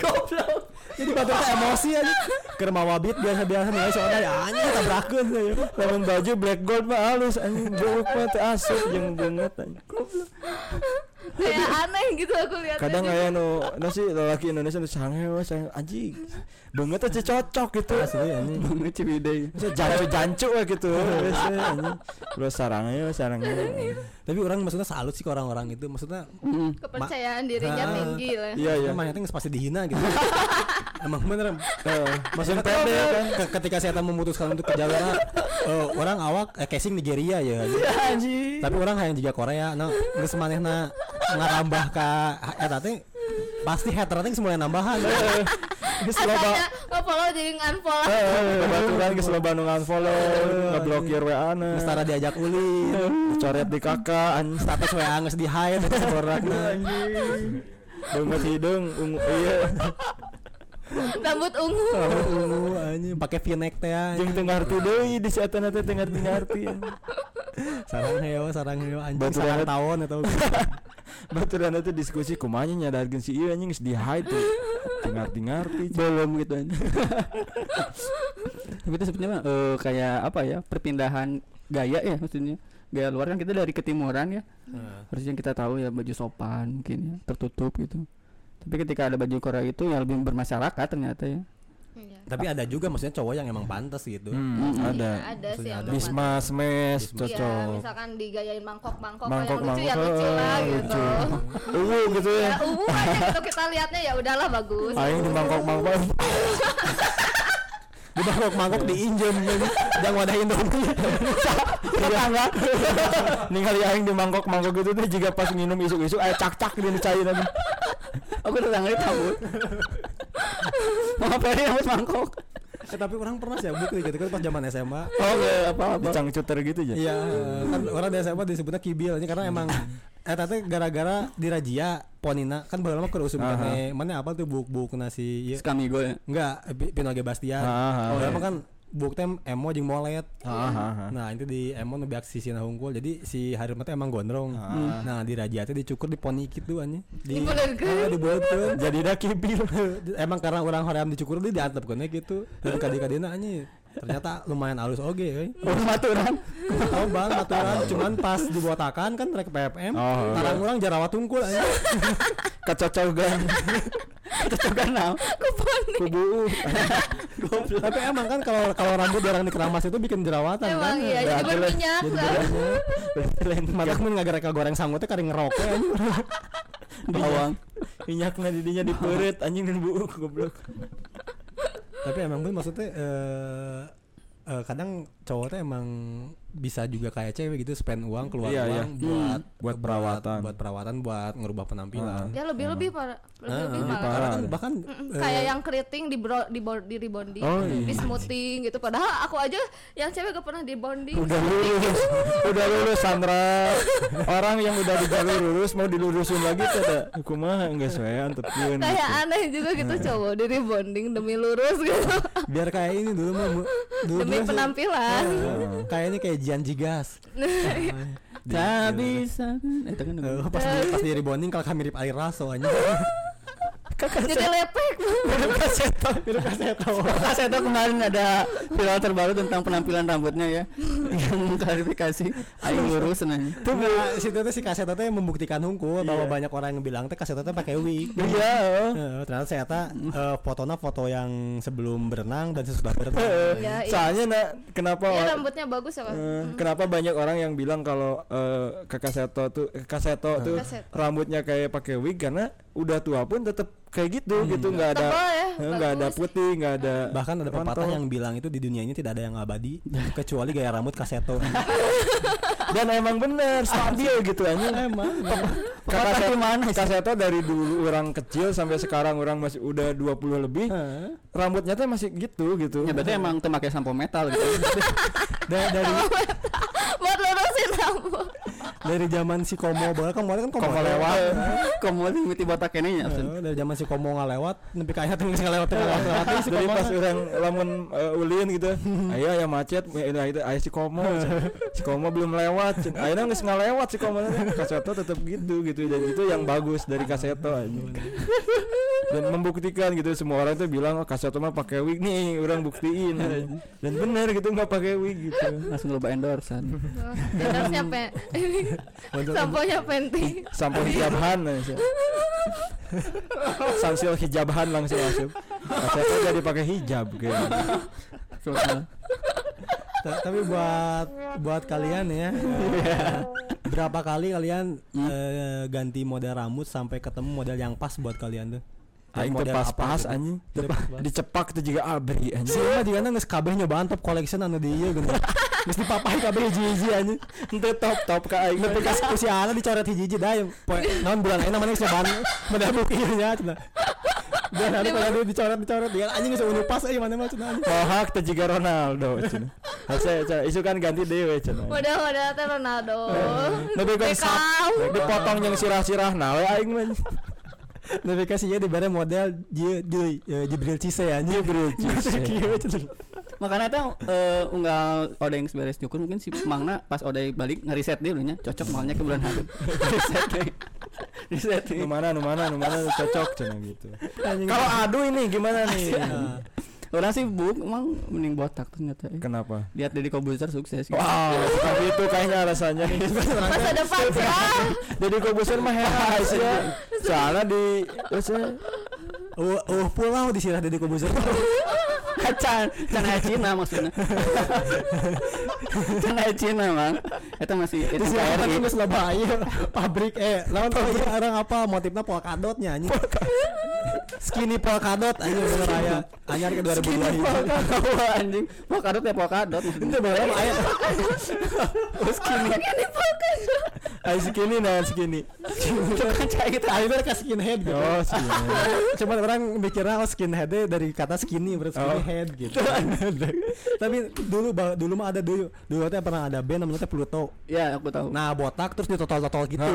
Goblok. Jadi batur teh emosi aja. Keur mawa beat biasa-biasa nih si Odai anjing tabrakeun saya. lamun baju black gold mah halus anjing buruk mah teh asup jeung beungeut anjing kayak aneh gitu aku lihat kadang aya nu nu sih lelaki Indonesia nu sange we sange anjing beungeut teh cocok gitu Asli anjing. Banget Ciwidey. Bisa jancu-jancu we gitu *laughs* we, anjing terus sarangnya sarangnya Tapi orang maksudnya salut sih ke orang-orang itu maksudnya Mm. kepercayaan dirinya Ah. tinggi lah iya iya Emang itu pasti dihina gitu. *laughs* Emang bener. Eh, maksudnya pede kan ke- ketika saya memutuskan untuk ke jalur eh, orang awak eh, casing Nigeria ya. anjing Tapi orang yang juga Korea, no, geus manehna ngarambah ka eta teh pasti hater teh mulai nambahan. geus loba asalnya nge-follow jadi nge-unfollow. Eh, kebetulan geus loba nu follow ngeblokir WA na. Geus tara diajak uli, coret di kakak anjing. Status WA geus di hide eta seboragna. Banget hidung ungu iya rambut ungu. Rambut ungu anjing. Pakai v-neck teh anjing. teu ngarti deui di saatana teh teu ngarti. Ngarti. *laughs* Sarang heo, sarang heo anjing. Sarang tahun atau *laughs* Baturan teh diskusi kumaha nyadarkeun si ieu anjing geus di hide tuh. Teu ngarti ngarti. belum gitu aja *laughs* tapi itu sebenarnya mah, eh, kayak apa ya perpindahan gaya ya maksudnya. Gaya luar kan kita dari ketimuran ya. Harusnya kita tahu ya baju sopan mungkin ya tertutup gitu tapi ketika ada baju Korea itu yang lebih bermasyarakat ternyata ya Iya. Tapi ada juga maksudnya cowok yang emang pantas gitu. Hmm, Mm-mm. ada. Iya, ada sih yang ada. Bisma smash Iya, cocok. misalkan digayain mangkok-mangkok Mangkok, yang lucu ya mangkok, lucu lah eh, gitu. lucu. *laughs* Uwu gitu ya. Ya ungu aja gitu kita lihatnya ya udahlah bagus. Aing di mangkok-mangkok. *laughs* Di mangkok-mangkok diinjem jangan wadah Indomie. Tetangga. Ningali aing di mangkok-mangkok gitu teh juga pas nginum isuk-isuk aya cak-cak di cair lagi. Aku tetangga itu kabur mau peri rambut mangkok Eh, tapi orang pernah sih buk gitu kan pas zaman SMA. oh ya apa apa Dicangcuter gitu aja. Iya, kan orang di SMA disebutnya kibil ini karena emang eh tapi gara-gara di Rajia Ponina kan baru lama ke usum mana apa tuh buk-buk nasi iya. Skamigo ya Enggak, Pi- Pino G Bastian. Oh, emang kan buk tem emo jeung molet. Ah, ah, ah. Nah, itu di emo nu beak sisi hungkul. Jadi si Harum teh emang gondrong. Ah. Nah, di Raja teh dicukur di poni gitu anjing. Di. Ah, dibeutkeun. Jadi dah kibil. *laughs* emang karena orang hoream dicukur dia diantepkeun gitu. Dan kadi-kadina anjing. Ternyata lumayan halus oge euy. oh maturan Oh bang, aturan cuman pas dibotakan kan rek PFM. Oh, Tarang urang jarawat tungkul anjing. *laughs* Kecocokan. *laughs* kecocokan now Kubu. *laughs* Tapi emang kan kalau kalau rambut orang dikeramas itu bikin jerawatan kan. Emang iya jadi berminyak Jadi lah. berminyak. Mata mun ngagara ka goreng sangut teh karing ngerokok anjing. bawang Minyakna didinya dipeureut anjing dan buuk goblok. Tapi emang bener maksudnya eh eh, kadang cowok teh emang bisa juga kayak cewek gitu spend uang keluar Iya, iya. uang buat Buat perawatan. buat perawatan buat ngerubah penampilan. Ya lebih lebih para lebih Ah, lebih ah, malah. bahkan parah. bahkan Mm-mm, eh, kayak yang keriting di bro, di, bo- di rebonding, Oh, iya. di smoothing gitu. Padahal aku aja yang cewek gak pernah di bonding. Udah lulus, udah lulus Sandra. Orang yang udah di jalur lurus mau dilurusin lagi tuh ada kumaha enggak sesuai antepkeun. Kayak aneh juga gitu cowok di rebonding demi lurus gitu. biar kayak ini dulu mah bu- dulu demi sih- penampilan. Eh, kayaknya kayak Jian Jigas. *laughs* tak bisa itu kan Eh, pas di pas di rebonding kalau mirip air raso aja. *laughs* Jadi lepek. kaseto, biru kaseto. Kaseto kemarin ada viral terbaru tentang penampilan rambutnya ya yang klarifikasi ayo lurus nanya Tuh nggak situ tuh si kaset teh membuktikan hungkul bahwa banyak orang yang bilang teh kaset teh pakai wig. Iya. Eh, ternyata saya eh, fotonya foto yang sebelum berenang dan sesudah berenang. Ya, iya. Soalnya nak kenapa Ya rambutnya bagus Pak. eh, kenapa banyak orang yang bilang kalau eh, kakak Seto tuh kakak Seto tuh Kakak rambutnya kayak pakai wig karena udah tua pun tetap kayak gitu gitu. Nggak ada ya, eh, nggak ada bagus. putih nggak ada Bahkan ada pepatah yang bilang itu di dunia ini tidak ada yang abadi *laughs* kecuali gaya rambut kaseto. *laughs* dan emang bener stabil gitu aja emang. Kakak Seto kakak Seto dari dulu orang kecil sampai sekarang orang masih udah 20 lebih rambutnya tuh masih gitu gitu. Ya berarti emang temakai sampo metal gitu. *laughs* Da- dari Buat lurusin rambut. dari zaman si Komo bahkan kemarin kan Komo, Komo lewat. kamu mimiti botak ini ya Eh, dari zaman si Komo nggak lewat, nepi ka aya teh geus ngalewat teh ngalewat si jadi Komo. pas orang lamun uh, ulin gitu ayo ya macet. Ya itu ayo si komo. Si komo belum lewat. Akhirnya nggak ngalewat si komo. Kaseto tetap gitu gitu. Dan itu yang bagus dari kaseto aja dan membuktikan gitu semua orang tuh bilang oh kaseto mah pakai wig nih orang buktiin. Dan bener gitu nggak pakai wig gitu. Langsung lupa endorsean Endorse-nya pe samponya penting. sampo hijabhan samsil hijabhan langsung masuk. Kaseto jadi pakai hijab gitu. Ta- Tapi buat buat kalian ya, berapa kali kalian eh, ganti model rambut sampai ketemu model yang pas buat kalian tuh? Aing teu Model pas-pas apa gitu? anjing. Teu pas-pas. Dicepak teh juga abri anjing. mah juga geus kabeh nyobaan top collection anu di ieu gitu. *laughs* Geus dipapahi kabeh hiji-hiji anjing. Teu top-top ka aing. Nepi ka si Ana dicoret hiji-hiji da naon bulan ayeuna mana geus nyobaan model buku ieu nya cenah. Biar hari kalau dia dicoret-dicoret dia anjing geus unu pas euy mana mah cenah anjing. Mohak teh juga Ronaldo cenah. Hese cenah isu kan ganti dewe cenah. Model-model teh Ronaldo. Lebih kan sap Beckham. dipotong yang sirah-sirah nawe aing mah. Notifikasinya di bare model eh, Jibril Cise ya Jibril Cise makanya tuh eh, unggal odeng beres cukur mungkin si mangna pas odeng balik ngeriset dia dulunya cocok malnya ke bulan hari riset deh riset Nu deh. mana nu mana nu mana nu cocok cenah gitu. Kalau adu ini gimana nih? Orang sih buk emang mending botak ternyata eh. Kenapa? lihat dari komputer sukses gitu. Wow, tapi itu kayaknya alasannya nih. *laughs* masa *laughs* depan cerah Jadi Kobuser mah heran *laughs* sih. Soalnya di Uh, uh pulau disirah dari Kobuser *laughs* can can aya Cina maksudnya. *laughs* Can aya Cina mang itu masih itu KRI. kan Surabaya? *laughs* Pabrik eh lawan pabrik orang apa motifnya polkadotnya anjing. Skinny polkadot anjing bener aya anyar ke 2002 Wah, anjing. Polkadot ya polkadot maksudnya. Itu bener aya Oh, skinny. Ay skinny nah skinny. itu kan kayak gitu akhirnya ke skinhead gitu. Oh skinny. Cuman orang mikirnya oh skinhead dari kata skinny berarti Oh. Skinhead gitu. *laughs* Tapi dulu dulu mah ada dulu dulu teh pernah ada band namanya Pluto. ya aku tahu Nah botak terus ditotol-totol gitu.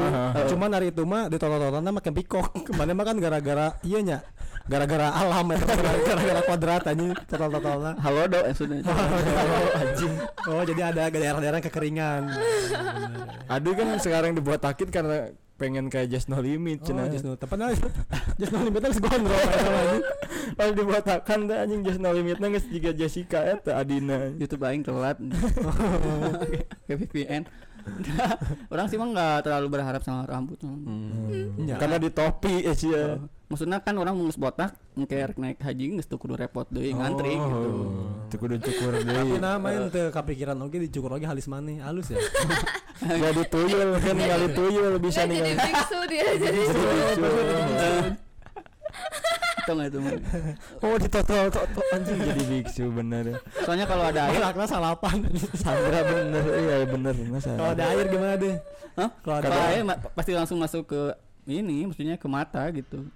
Cuman hari itu mah ditotol-totolnya makin pikok. *laughs* Kemarin mah kan gara-gara iya nya. Gara-gara alam ya, gara-gara *laughs* kuadrat anjing totol-totolnya. halo do maksudnya anjing. Oh, jadi ada daerah-daerah kekeringan. Aduh kan sekarang dibotakin karena pengen kayak Just No Limit Oh, cenah. just no. Tepan aja. *laughs* Just no limit gondrong eta mah, anjing. Pas dibotakan teh anjing Just No Limitna geus jiga Jessica eta Adina. YouTube aing telat *laughs* *laughs* ke VPN orang sih mah nggak terlalu berharap sama rambut mah. Nya. Karena di topi sih ya. Maksudnya kan orang ngus botak kayak naik haji nggak tuh kudu repot deh ngantri gitu Itu kudu cukur Tapi deui. nah main teu kepikiran oke dicukur lagi halis maneh halus ya. *laughs* Jadi tuyul kan ningali tuyul bisa Dia jadi biksu dia jadi itu nggak itu Oh ditotol totol anjing jadi biksu bener. soalnya kalau ada air Akhirnya salapan. Sandra bener iya bener. Kalau ada air gimana deh? Hah? Kalau ada air. pasti langsung masuk ke ini maksudnya ke mata gitu *laughs*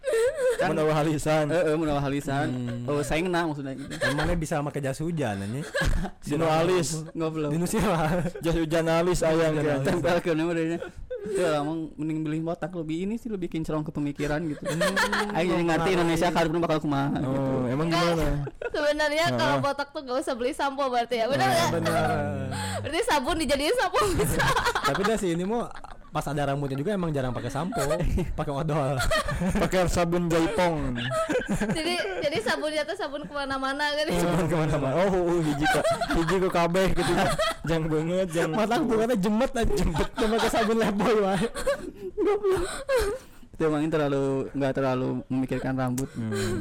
kan Menawa halisan. eh eh menawar halisan Hmm. oh saya ngena maksudnya gitu Mana bisa pakai jas hujan anjing. *laughs* Dino alis. nggak belum Di Nusia lah. *laughs* Jas hujan alis ayam kan. tempel ke dia itu emang mending beli botak lebih ini sih lebih kinclong ke pemikiran gitu Ayo jadi ngerti Indonesia karena bakal kumaha gitu. Oh, emang gimana? sebenarnya kalau botak tuh gak usah beli sampo berarti ya benar nggak Benar. berarti sabun dijadiin sampo bisa Tapi dah si ini mau pas ada rambutnya juga emang jarang pakai sampo, *laughs* pakai odol. *laughs* Pakai sabun jaipong. jadi jadi sabunnya tuh sabun ke mana-mana kan Sabun ke mana-mana. Oh, oh, hiji ka hiji ku kabeh gitu. Jang banget, jang. Matang tuh katanya jemet aja jempet cuma pakai sabun leboy wae. itu emang ini terlalu nggak terlalu memikirkan rambut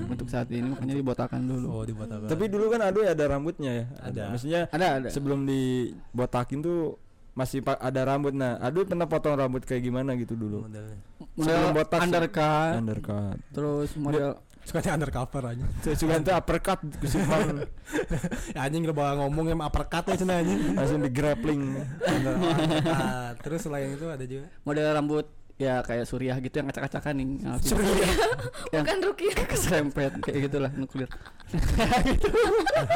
untuk saat ini makanya dibotakan dulu Oh, dibuat apa? Tapi dulu kan aduh ada rambutnya ya. Ada. Maksudnya ada ada sebelum dibotakin tuh masih ada rambut. Nah aduh pernah potong rambut kayak gimana gitu dulu? Modelnya. model botak sih. undercut. undercut. Terus model Sukanya undercover aja. *laughs* sugan teh uppercut kesimpan *laughs* Ya, anjing udah bawa ngomong yang uppercut ya cenah anjing. langsung di grappling. Uppercut. Terus selain itu ada juga? Model rambut ya kayak suriah gitu yang acak-acakan nih. Yang *laughs* bukan Rukia. keserempet kayak gitulah nuklir.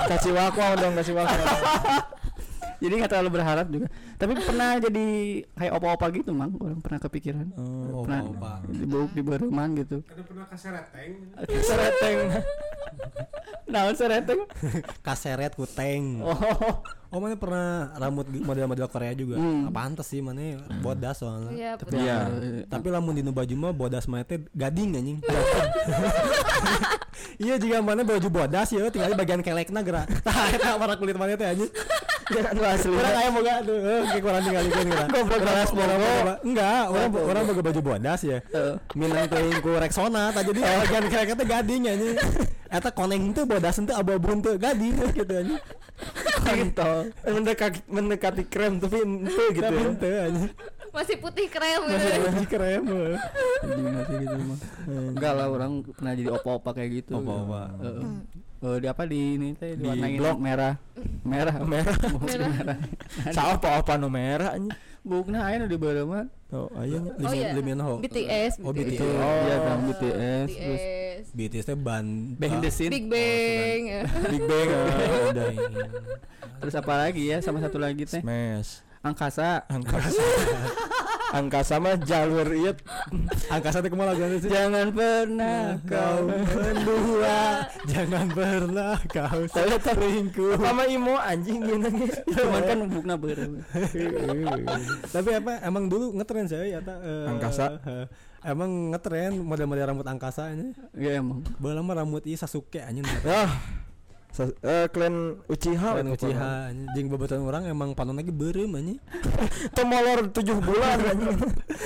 Kasih wakwa dong kasih wakwa jadi nggak terlalu berharap juga tapi pernah jadi kayak opa-opa gitu mang orang pernah kepikiran oh, pernah opa. di bawah di bareman gitu Ada pernah kasereteng? sereteng nah sereteng *laughs* Kaseret kuteng. oh Oh, mana pernah rambut model-model Korea juga. Hmm. Apa pantes sih mana bodas soalnya. iya tapi betul. Iya. ya Tapi lamun di nu baju mah bodas mah teh gading anjing. *laughs* Iya jika mana baju bodas ya tinggal di bagian kelekna gerak. *laughs* Tah eta warna kulit mana teh anjing. Ya lu asli Urang aya boga tuh. Eh kayak kurang tinggal dikeun gerak. *laughs* Goblok balas Enggak, orang orang boga baju bodas ya. Minang teuing ku Rexona tah jadi bagian kelekna teh gading anjing. Eta koneng teh bodas teh abu-abu teh gading gitu anjing. kontol mendekati mendekati krem tapi ente gitu Tapi ya teu anjing. masih putih krem gitu Masih keren mah. Anjing mati gitu mah enggak lah orang pernah jadi opa-opa kayak gitu Opa-opa. Eh, di apa di ini teh Di diwarnain blok. merah. Merah *laughs* merah. Merah. merah. *laughs* Salah apa apa no merah anjing? Bukna aya nu di bareman oh ayo Oh, iya. Lee Min Ho. BTS Oh, BTS. Oh. iya kan BTS terus BTS BTS teh ban behind the scene Big Bang. Big *laughs* Bang. Oh, udah terus apa lagi ya sama satu lagi teh? Smash. Angkasa. Angkat angka sama jalur iya Angkasa teh kumaha lagu sih? Jangan pernah kau mendua jangan pernah kau saya terlingkuh sama imo anjing gini Cuman kan bukna beureuh. tapi apa emang dulu ngetren saya ya ta, Angkasa. eh, emang ngetren model-model rambut angkasa nya Ya emang. Mah rambut ieu Sasuke anjing ah sa- eh, klan Uchiha Keren Uchiha anjing. jeung babaturan orang emang panon lagi beureum anjing *laughs* temolor tujuh bulan anjing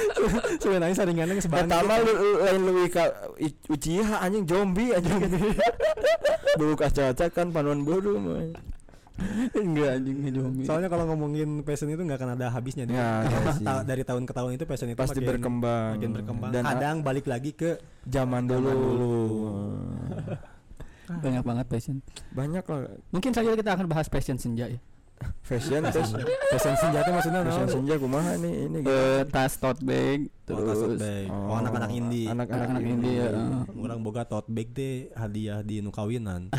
*laughs* sebenarnya saringannya geus bangkit. pertama lu lu- lain lebih ka I- Uchiha anjing zombie anjing *laughs* bulu kaca kan panuan buru mah. Enggak anjing ngejomi. soalnya kalau ngomongin fashion itu nggak akan ada habisnya dia. Ya, ta- dari tahun ke tahun itu fashion itu pasti makin- berkembang makin berkembang dan kadang balik lagi ke zaman dulu, Banyak banget passion. banyak lah Mungkin saja kita akan bahas passion senja ya. fashion terus fashion senjata maksudnya fashion senja kumaha nih ini gitu. Eh, tas tote bag terus bag. Oh, Oh, anak-anak indie. anak-anak indie ya. eh. orang boga tote bag teh hadiah di nu kawinan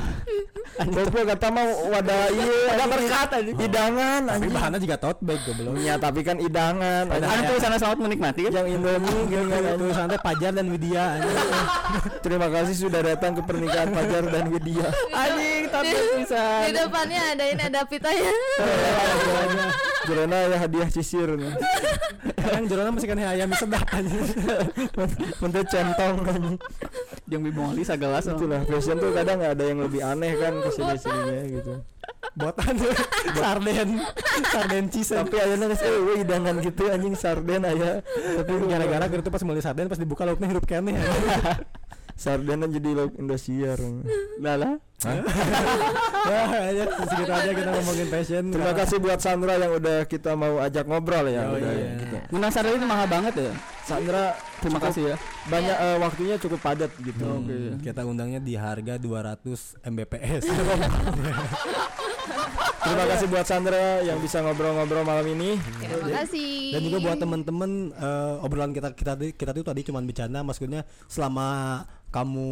Goblok kata mah wadah *laughs* iya ada berkat hidangan tapi anjing bahannya juga tote bag goblok ya tapi kan hidangan Ada- Kan tulisannya selamat menikmati kan? yang Indomie *laughs* gitu kan anjing. tulisan teh Pajar dan Widya *laughs* terima kasih sudah datang ke pernikahan Fajar dan Widya Anjing tapi bisa. di depannya ada ini ada pitanya Jerona ya hadiah cisir. Nih Kadang jorona masih kan ayam sedap anjing. Menteri centong anjing. Yang bibong ali sagelas itulah fashion tuh kadang ada yang lebih aneh kan ke sini sininya gitu. Botan. Sarden. Sarden cheese. tapi akhirnya nggak sih "Wih, hidangan gitu anjing sarden aja tapi gara-gara gitu pas beli sarden pas dibuka lauknya hirup kene. Sarden jadi lauk Indosiar Lala. Nah, aja segitu aja kita ngomongin fashion. terima kasih buat Sandra yang udah kita mau ajak ngobrol ya Oh, udah iya. gitu. Menang sadar itu mahal banget ya. Sandra Terima cukup kasih ya. banyak eh, waktunya cukup padat gitu Hmm, Oke. Kita undangnya di harga 200 Mbps. *laughs* terima kasih buat Sandra yang bisa ngobrol-ngobrol malam ini. Terima kasih. Dan juga buat teman-teman eh, obrolan kita kita kita tuh tadi cuma bercanda maksudnya selama kamu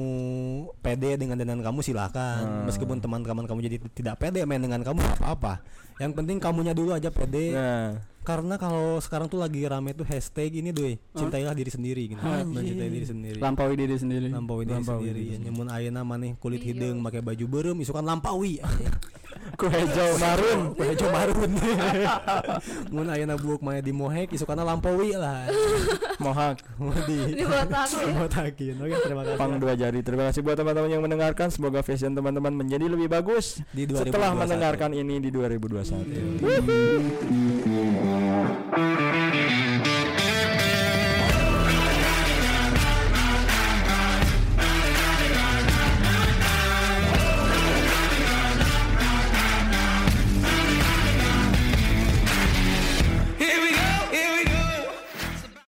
pede dengan dengan kamu silakan. Meskipun teman-teman kamu jadi tidak pede main dengan kamu apa-apa. Yang penting kamunya dulu aja pede. Nah. Karena kalau sekarang tuh lagi rame tuh hashtag ini doi cintailah diri sendiri gitu. Mencintai diri sendiri. Lampaui diri sendiri. lampaui diri Lampaui sendiri. diri ya ayeuna maneh kulit hidung pakai baju berem isukan lampaui *laughs* ku hijau *laughs* marun. Kue hijau marun. *laughs* Mun ayeuna buuk maya di mohek isukana lampaui lah. Mohak. Di di botak mau takin oke terima kasih. Pang dua jari. Terima kasih buat teman-teman yang mendengarkan. Semoga fashion teman-teman menjadi lebih bagus Di setelah 2021. mendengarkan ini di 2021